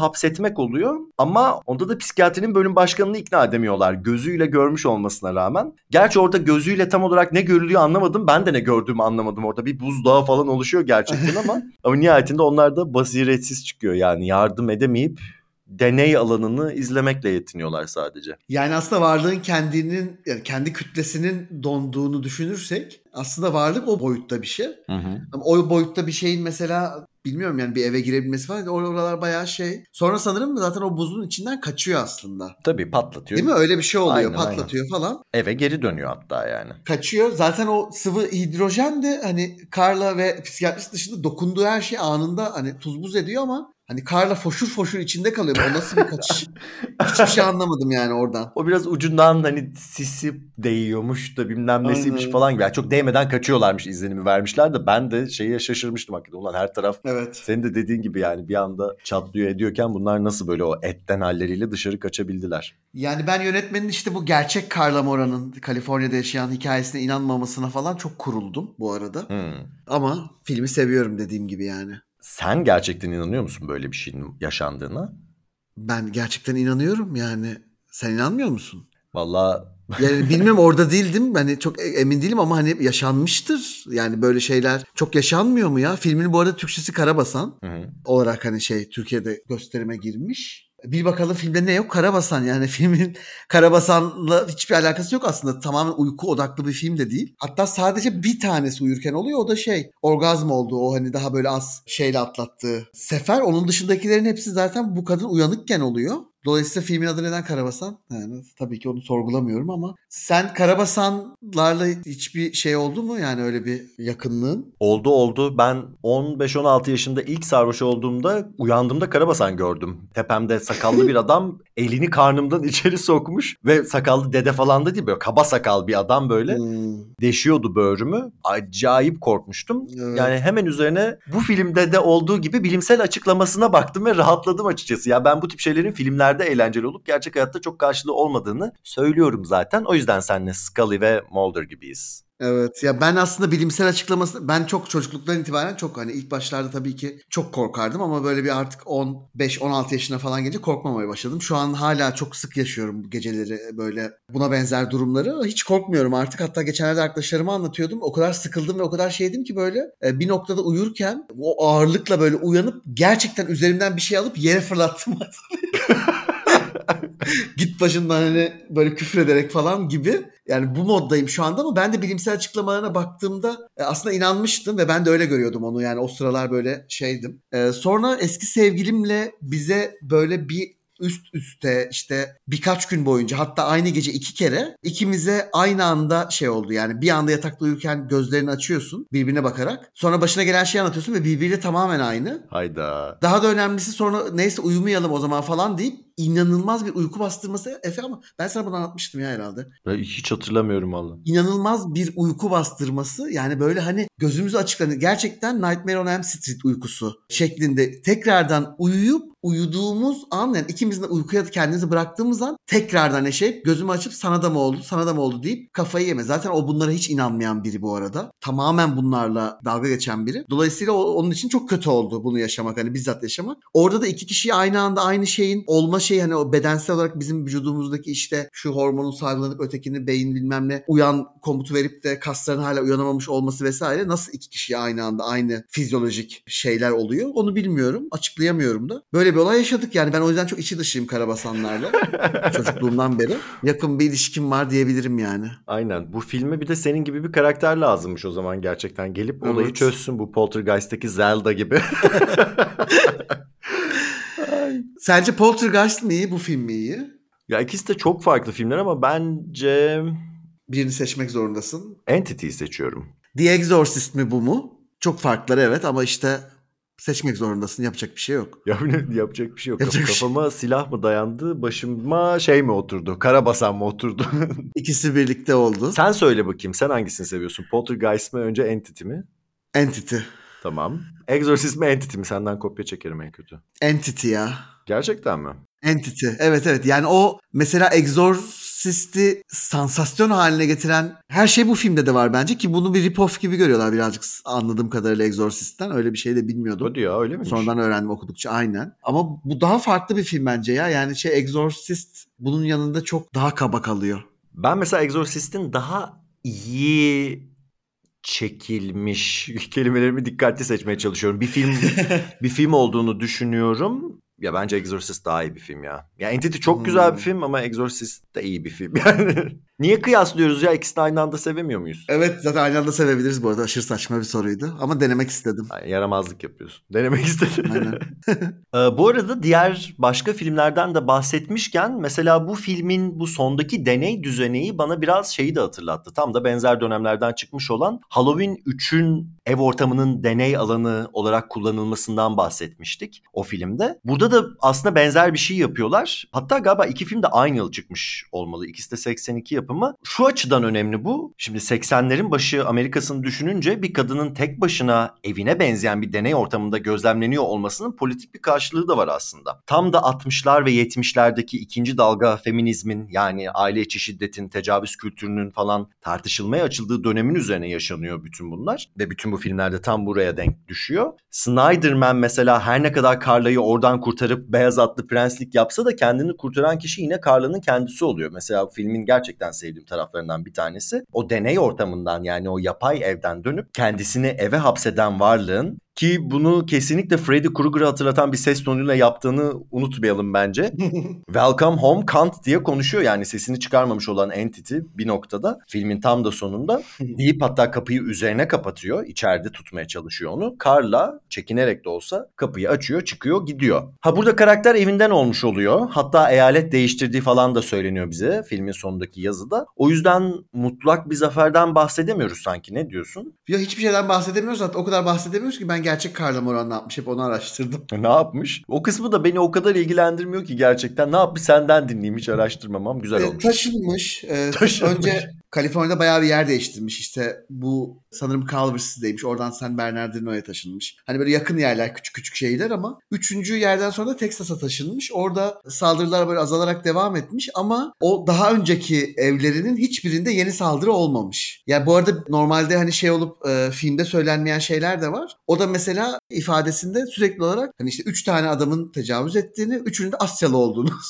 hapsetmek oluyor. Ama onda da psikiyatrinin bölüm başkanını ikna edemiyorlar. Gözüyle görmüş olmasına rağmen. Gerçi orada gözüyle tam olarak ne görülüyor anlamadım. Ben de ne gördüğümü anlamadım. Orada bir buzdağı falan oluşuyor gerçekten ama. (laughs) ama nihayetinde onlar da basiretsiz çıkıyor. Yani yardım edemeyip deney alanını izlemekle yetiniyorlar sadece. Yani aslında varlığın kendinin yani kendi kütlesinin donduğunu düşünürsek aslında varlık o boyutta bir şey. Hı hı. Ama o boyutta bir şeyin mesela bilmiyorum yani bir eve girebilmesi falan or- oralar bayağı şey. Sonra sanırım zaten o buzun içinden kaçıyor aslında. Tabii patlatıyor. Değil mi? Öyle bir şey oluyor. Aynen, patlatıyor falan. Eve geri dönüyor hatta yani. Kaçıyor. Zaten o sıvı hidrojen de hani Carla ve psikiyatrist dışında dokunduğu her şey anında hani tuz buz ediyor ama hani Carla foşur foşur içinde kalıyor. O nasıl bir kaçış? (laughs) Hiçbir şey anlamadım yani oradan. O biraz ucundan hani sisi değiyormuş da bilmem nesiymiş Aynen. falan gibi. Yani çok değmeden kaçıyorlarmış izlenimi vermişler de ben de şeye şaşırmıştım hakikaten. Ulan her taraf Evet. senin de dediğin gibi yani bir anda çatlıyor ediyorken bunlar nasıl böyle o etten halleriyle dışarı kaçabildiler. Yani ben yönetmenin işte bu gerçek Carla Mora'nın Kaliforniya'da yaşayan hikayesine inanmamasına falan çok kuruldum bu arada. Hmm. Ama filmi seviyorum dediğim gibi yani. Sen gerçekten inanıyor musun böyle bir şeyin yaşandığına? Ben gerçekten inanıyorum yani. Sen inanmıyor musun? Vallahi Yani bilmiyorum orada değildim. Hani çok e- emin değilim ama hani yaşanmıştır. Yani böyle şeyler çok yaşanmıyor mu ya? Filmin bu arada Türkçesi Karabasan Hı hı. olarak hani şey Türkiye'de gösterime girmiş. Bir bakalım filmde ne yok? Karabasan yani (laughs) filmin Karabasan'la hiçbir alakası yok aslında. Tamamen uyku odaklı bir film de değil. Hatta sadece bir tanesi uyurken oluyor. O da şey orgazm oldu. O hani daha böyle az şeyle atlattığı sefer. Onun dışındakilerin hepsi zaten bu kadın uyanıkken oluyor. Dolayısıyla filmin adı neden Karabasan? Yani tabii ki onu sorgulamıyorum ama sen Karabasanlarla hiçbir şey oldu mu? Yani öyle bir yakınlığın? Oldu oldu. Ben 15-16 yaşında ilk sarhoş olduğumda uyandığımda Karabasan gördüm. Tepemde sakallı bir (laughs) adam elini karnımdan içeri sokmuş ve sakallı dede falan da değil böyle kaba sakal bir adam böyle Hmm, deşiyordu böğrümü. Acayip korkmuştum. evet. Yani hemen üzerine bu filmde de olduğu gibi bilimsel açıklamasına baktım ve rahatladım açıkçası. Ya ben bu tip şeylerin filmlerde eğlenceli olup gerçek hayatta çok karşılığı olmadığını söylüyorum zaten. O yüzden seninle Scully ve Mulder gibiyiz. Evet ya ben aslında bilimsel açıklaması ben çok çocukluktan itibaren çok hani ilk başlarda tabii ki çok korkardım ama böyle bir artık 15-16 yaşına falan gelince korkmamaya başladım. Şu an hala çok sık yaşıyorum geceleri böyle buna benzer durumları. Hiç korkmuyorum artık. Hatta geçenlerde arkadaşlarıma anlatıyordum. O kadar sıkıldım ve o kadar şeydim ki böyle e, bir noktada uyurken o ağırlıkla böyle uyanıp gerçekten üzerimden bir şey alıp yere fırlattım. (laughs) (laughs) Git başından hani böyle küfür ederek falan gibi. Yani bu moddayım şu anda ama ben de bilimsel açıklamalarına baktığımda e, aslında inanmıştım ve ben de öyle görüyordum onu. Yani o sıralar böyle şeydim. E, sonra eski sevgilimle bize böyle bir üst üste işte birkaç gün boyunca hatta aynı gece iki kere ikimize aynı anda şey oldu yani bir anda yatakta uyurken gözlerini açıyorsun birbirine bakarak sonra başına gelen şeyi anlatıyorsun ve birbiriyle tamamen aynı. Hayda. Daha da önemlisi sonra neyse uyumayalım o zaman falan deyip inanılmaz bir uyku bastırması Efe ama ben sana bunu anlatmıştım ya herhalde. Ben hiç hatırlamıyorum valla. İnanılmaz bir uyku bastırması yani böyle hani gözümüzü açıklanır. Gerçekten Nightmare on Elm Street uykusu şeklinde tekrardan uyuyup uyuduğumuz an yani ikimizin de uykuya kendimizi bıraktığımız an tekrardan yaşayıp gözümü açıp sana da mı oldu sana da mı oldu deyip kafayı yeme. Zaten o bunlara hiç inanmayan biri bu arada. Tamamen bunlarla dalga geçen biri. Dolayısıyla onun için çok kötü oldu bunu yaşamak hani bizzat yaşamak. Orada da iki kişiyi aynı anda aynı şeyin olma şeyi hani o bedensel olarak bizim vücudumuzdaki işte şu hormonun salgılanıp ötekini beyin bilmem ne uyan komutu verip de kasların hala uyanamamış olması vesaire nasıl iki kişiye aynı anda aynı fizyolojik şeyler oluyor onu bilmiyorum açıklayamıyorum da. Böyle bir olay yaşadık yani ben o yüzden çok içi dışıyım Karabasanlarla (laughs) çocukluğumdan beri. Yakın bir ilişkim var diyebilirim yani. Aynen. Bu filme bir de senin gibi bir karakter lazımmış o zaman gerçekten. Gelip olayı Evet. çözsün bu Poltergeist'teki Zelda gibi. (laughs) Sence Poltergeist mi iyi bu film mi iyi? ya ikisi de çok farklı filmler ama bence Birini seçmek zorundasın. Entity'yi seçiyorum. The Exorcist mi bu mu? Çok farklılar evet ama işte seçmek zorundasın. Yapacak bir şey yok. (laughs) Ya yapacak bir şey yok. Yapacak şey- Kafama silah mı dayandı, başıma şey mi oturdu, karabasan mı oturdu? (laughs) İkisi birlikte oldu. Sen söyle bakayım, sen hangisini seviyorsun? Poltergeist mi, önce Entity mi? Entity. Tamam. Exorcist mi, Entity mi? Senden kopya çekerim en kötü. Entity ya. Gerçekten mi? Entity. Evet evet. Yani o mesela Exorcist'i sansasyon haline getiren her şey bu filmde de var bence ki bunu bir rip-off gibi görüyorlar birazcık anladığım kadarıyla Exorcist'ten. Öyle bir şey de bilmiyordum. Hadi ya öyle miymiş? Sonradan öğrendim okudukça aynen. Ama bu daha farklı bir film bence ya. Yani şey Exorcist bunun yanında çok daha kaba kalıyor. Ben mesela Exorcist'in daha iyi çekilmiş (laughs) kelimelerimi dikkatli seçmeye çalışıyorum. Bir film bir film (laughs) olduğunu düşünüyorum. Ya bence Exorcist daha iyi bir film ya. Ya Entity çok Hmm. güzel bir film ama Exorcist de iyi bir film. (laughs) Yani niye kıyaslıyoruz ya? İkisini aynı anda sevemiyor muyuz? Evet zaten aynı anda sevebiliriz bu arada. Aşırı saçma bir soruydu. Ama denemek istedim. Ay, yaramazlık yapıyorsun. (laughs) Denemek istedim. Aynen. (laughs) Ee, bu arada diğer başka filmlerden de bahsetmişken mesela bu filmin bu sondaki deney düzeneği bana biraz şeyi de hatırlattı. Tam da benzer dönemlerden çıkmış olan Halloween 3'ün ev ortamının deney alanı olarak kullanılmasından bahsetmiştik o filmde. Burada da da aslında benzer bir şey yapıyorlar. Hatta galiba iki film de aynı yıl çıkmış olmalı. İkisi de 82 yapımı. Şu açıdan önemli bu. Şimdi 80'lerin başı Amerika'sını düşününce bir kadının tek başına evine benzeyen bir deney ortamında gözlemleniyor olmasının politik bir karşılığı da var aslında. Tam da 60'lar ve 70'lerdeki ikinci dalga feminizmin yani aile içi şiddetin, tecavüz kültürünün falan tartışılmaya açıldığı dönemin üzerine yaşanıyor bütün bunlar. Ve bütün bu filmlerde tam buraya denk düşüyor. Snyderman mesela her ne kadar Carla'yı oradan kurtarıp beyaz atlı prenslik yapsa da kendini kurtaran kişi yine Carla'nın kendisi oluyor. Mesela filmin gerçekten sevdiğim taraflarından bir tanesi. O deney ortamından yani o yapay evden dönüp kendisini eve hapseden varlığın ki bunu kesinlikle Freddy Krueger'ı hatırlatan bir ses tonuyla yaptığını unutmayalım bence. (laughs) Welcome home Kant diye konuşuyor yani sesini çıkarmamış olan entity bir noktada filmin tam da sonunda (laughs) deyip hatta kapıyı üzerine kapatıyor. içeride tutmaya çalışıyor onu. Carla çekinerek de olsa kapıyı açıyor çıkıyor gidiyor. Ha burada karakter evinden olmuş oluyor. Hatta eyalet değiştirdiği falan da söyleniyor bize filmin sonundaki yazıda. O yüzden mutlak bir zaferden bahsedemiyoruz sanki ne diyorsun? Ya hiçbir şeyden bahsedemiyoruz zaten o kadar bahsedemiyoruz ki ben gerçek Carla Moran ne yapmış hep onu araştırdım. (laughs) Ne yapmış? O kısmı da beni o kadar ilgilendirmiyor ki gerçekten. Ne yapmış senden dinleyeyim hiç araştırmamam. Güzel E, olmuş. taşınmış. E, (laughs) Taşınmış. Önce Kaliforniya'da bayağı bir yer değiştirmiş. İşte bu sanırım Culver City'deymiş. Oradan San Bernardino'ya taşınmış. Hani böyle yakın yerler, küçük küçük şehirler ama üçüncü yerden sonra da Texas'a taşınmış. Orada saldırılar böyle azalarak devam etmiş ama o daha önceki evlerinin hiçbirinde yeni saldırı olmamış. Yani bu arada normalde hani şey olup e, filmde söylenmeyen şeyler de var. O da mesela ifadesinde sürekli olarak hani işte üç tane adamın tecavüz ettiğini, üçünün de Asyalı olduğunu (laughs)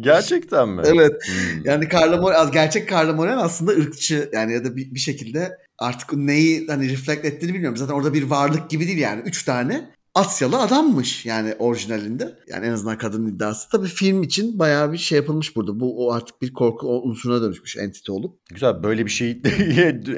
Gerçekten mi? Evet. Hmm. Yani Carla Morel, gerçek Carla Morel aslında ırkçı yani ya da bir, bir şekilde artık neyi hani reflect ettiğini bilmiyorum. Zaten orada bir varlık gibi değil yani. Üç tane Asyalı adammış yani orijinalinde. Yani en azından kadının iddiası. Tabii film için bayağı bir şey yapılmış burada. Bu o artık bir korku unsuruna dönüşmüş entite olup. Güzel böyle bir şey (laughs)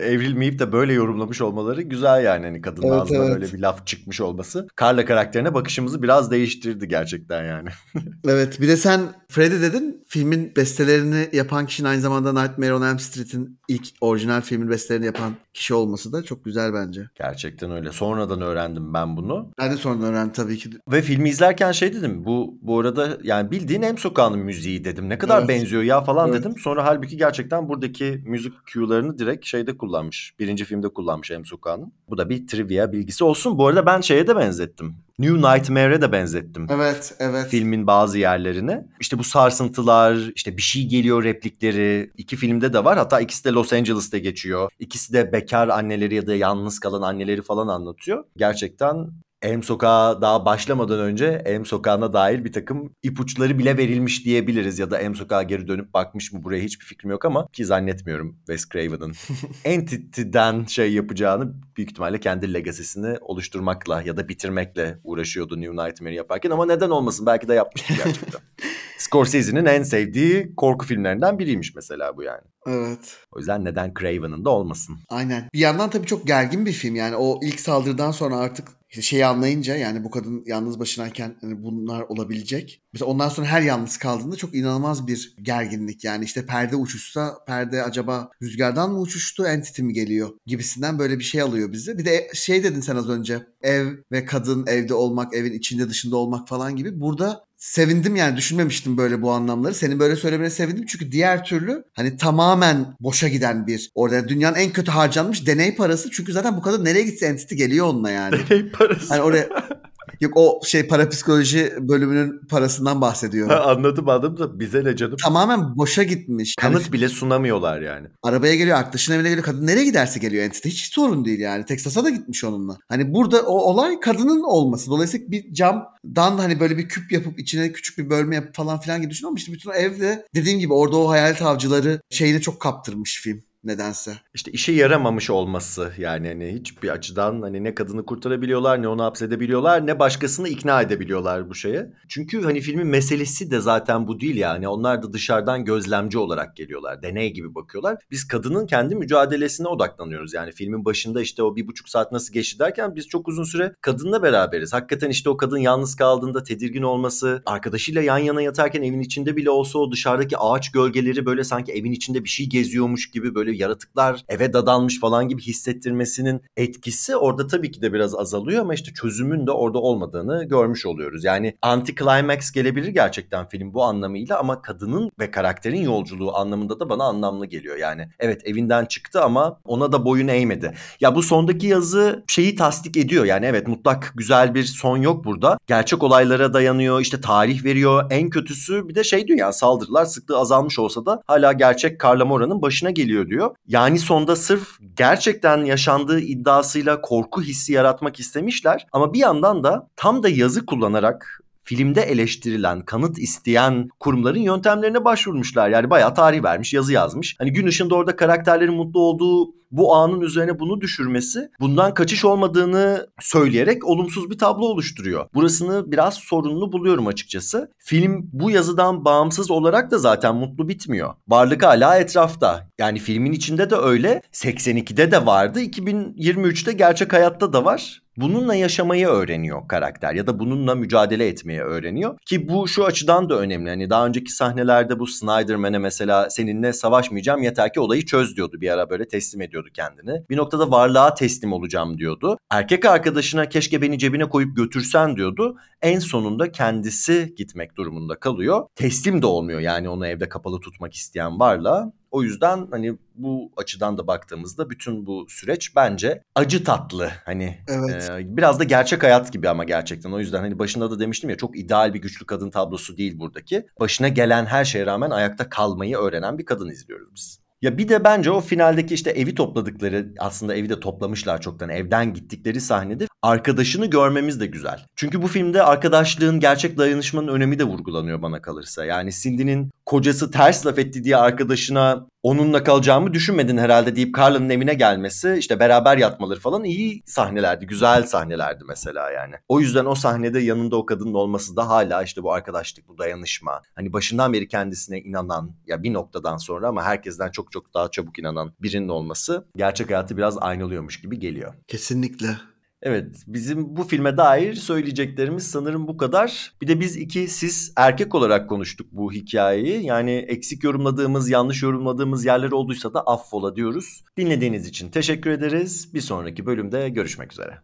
evrilmeyip de böyle yorumlamış olmaları güzel yani. Hani kadının Evet, ağzından evet. öyle bir laf çıkmış olması. Carla karakterine bakışımızı biraz değiştirdi gerçekten yani. (laughs) Evet bir de sen Freddy dedin. Filmin bestelerini yapan kişinin aynı zamanda Nightmare on Elm Street'in ilk orijinal filmin bestelerini yapan kişi olması da çok güzel bence. Gerçekten öyle. Sonradan öğrendim ben bunu. Ben de sonradan öğrendim tabii ki. Ve filmi izlerken şey dedim. Bu bu arada yani bildiğin M sokağının müziği dedim. Ne kadar Evet. benziyor ya falan Evet. dedim. Sonra halbuki gerçekten buradaki müzik cue'larını direkt şeyde kullanmış. Birinci filmde kullanmış M sokağının. Bu da bir trivia bilgisi olsun. Bu arada ben şeye de benzettim. New Nightmare'e de benzettim. Evet, evet. Filmin bazı yerlerine. İşte bu sarsıntılar, işte bir şey geliyor replikleri. iki filmde de var. Hatta ikisi de Los Angeles'ta geçiyor. İkisi de bekar anneleri ya da yalnız kalan anneleri falan anlatıyor. Gerçekten Elm Sokağı daha başlamadan önce Elm Sokağı'na dair bir takım ipuçları bile verilmiş diyebiliriz. Ya da Elm Sokağı geri dönüp bakmış mı buraya hiçbir fikrim yok ama ki zannetmiyorum Wes Craven'ın (laughs) Entity'den şey yapacağını büyük ihtimalle kendi legacy'sini oluşturmakla ya da bitirmekle uğraşıyordu New Nightmare yaparken ama neden olmasın belki de yapmıştı gerçekten. (laughs) Scorsese'nin en sevdiği korku filmlerinden biriymiş mesela bu yani. Evet. O yüzden neden Craven'ın da olmasın? Aynen. Bir yandan tabii çok gergin bir film. Yani o ilk saldırıdan sonra artık şeyi anlayınca yani bu kadın yalnız başınayken hani bunlar olabilecek. Mesela ondan sonra her yalnız kaldığında çok inanılmaz bir gerginlik. Yani işte perde uçuşsa perde acaba rüzgardan mı uçuştu entity mi geliyor gibisinden böyle bir şey alıyor bizi. Bir de şey dedin sen az önce ev ve kadın evde olmak, evin içinde dışında olmak falan gibi. Burada sevindim yani düşünmemiştim böyle bu anlamları. Senin böyle söylemene sevindim çünkü diğer türlü hani tamamen boşa giden bir orada dünyanın en kötü harcanmış deney parası. Çünkü zaten bu kadın nereye gitse entity geliyor onunla yani. (laughs) Deney parası. Hani oraya yok o şey parapsikoloji bölümünün parasından bahsediyorum. anladım anladım da bize ne canım? Tamamen boşa gitmiş. Yani Kanıt bile sunamıyorlar yani. arabaya geliyor, arkadaşın evine geliyor. Kadın nereye giderse geliyor entite. Hiç sorun değil yani. Texas'a da gitmiş onunla. Hani burada o olay kadının olması. Dolayısıyla bir camdan hani böyle bir küp yapıp içine küçük bir bölme yapıp falan filan gibi düşünüyorum. işte bütün evde dediğim gibi orada o hayalet avcıları şeyini çok kaptırmış film nedense. İşte işe yaramamış olması yani hani hiçbir açıdan hani ne kadını kurtarabiliyorlar ne onu hapsedebiliyorlar ne başkasını ikna edebiliyorlar bu şeye. Çünkü hani filmin meselesi de zaten bu değil yani onlar da dışarıdan gözlemci olarak geliyorlar deney gibi bakıyorlar. Biz kadının kendi mücadelesine odaklanıyoruz yani filmin başında işte o bir buçuk saat nasıl geçti derken biz çok uzun süre kadınla beraberiz. Hakikaten işte o kadın yalnız kaldığında tedirgin olması arkadaşıyla yan yana yatarken evin içinde bile olsa o dışarıdaki ağaç gölgeleri böyle sanki evin içinde bir şey geziyormuş gibi böyle yaratıklar eve dadanmış falan gibi hissettirmesinin etkisi orada tabii ki de biraz azalıyor ama işte çözümün de orada olmadığını görmüş oluyoruz. Yani anti climax gelebilir gerçekten film bu anlamıyla ama kadının ve karakterin yolculuğu anlamında da bana anlamlı geliyor. Yani evet evinden çıktı ama ona da boyun eğmedi. Ya bu sondaki yazı şeyi tasdik ediyor. Yani evet mutlak güzel bir son yok burada. Gerçek olaylara dayanıyor. işte tarih veriyor. En kötüsü bir de şey diyor yani saldırılar sıklığı azalmış olsa da hala gerçek Carla Mora'nın başına geliyor diyor. Yani sonda sırf gerçekten yaşandığı iddiasıyla korku hissi yaratmak istemişler. Ama bir yandan da tam da yazı kullanarak filmde eleştirilen, kanıt isteyen kurumların yöntemlerine başvurmuşlar. Yani bayağı tarih vermiş, yazı yazmış. Hani gün ışığında orada karakterlerin mutlu olduğu bu anın üzerine bunu düşürmesi bundan kaçış olmadığını söyleyerek olumsuz bir tablo oluşturuyor. Burasını biraz sorunlu buluyorum açıkçası. Film bu yazıdan bağımsız olarak da zaten mutlu bitmiyor. Varlık hala etrafta. Yani filmin içinde de öyle. 82'de de vardı. 2023'te gerçek hayatta da var bununla yaşamayı öğreniyor karakter ya da bununla mücadele etmeyi öğreniyor. Ki bu şu açıdan da önemli. Hani daha önceki sahnelerde bu Snyderman'e mesela seninle savaşmayacağım yeter ki olayı çöz diyordu bir ara böyle teslim ediyordu kendini. Bir noktada varlığa teslim olacağım diyordu. Erkek arkadaşına keşke beni cebine koyup götürsen diyordu. En sonunda kendisi gitmek durumunda kalıyor. Teslim de olmuyor yani onu evde kapalı tutmak isteyen varlığa. O yüzden hani bu açıdan da baktığımızda bütün bu süreç bence acı tatlı. Hani Evet. e, biraz da gerçek hayat gibi ama gerçekten. O yüzden hani başında da demiştim ya çok ideal bir güçlü kadın tablosu değil buradaki. Başına gelen her şeye rağmen ayakta kalmayı öğrenen bir kadın izliyoruz biz. Ya bir de bence o finaldeki işte evi topladıkları aslında evi de toplamışlar çoktan evden gittikleri sahnede arkadaşını görmemiz de güzel. Çünkü bu filmde arkadaşlığın gerçek dayanışmanın önemi de vurgulanıyor bana kalırsa. Yani Cindy'nin kocası ters laf etti diye arkadaşına onunla kalacağımı düşünmedin herhalde deyip Carla'nın evine gelmesi işte beraber yatmaları falan iyi sahnelerdi. Güzel sahnelerdi mesela yani. O yüzden o sahnede yanında o kadının olması da hala işte bu arkadaşlık, bu dayanışma. Hani başından beri kendisine inanan ya bir noktadan sonra ama herkesten çok çok daha çabuk inanan birinin olması gerçek hayatı biraz aynalıyormuş gibi geliyor. Kesinlikle. Evet, bizim bu filme dair söyleyeceklerimiz sanırım bu kadar. Bir de biz iki siz erkek olarak konuştuk bu hikayeyi. Yani eksik yorumladığımız, yanlış yorumladığımız yerler olduysa da affola diyoruz. Dinlediğiniz için teşekkür ederiz. Bir sonraki bölümde görüşmek üzere.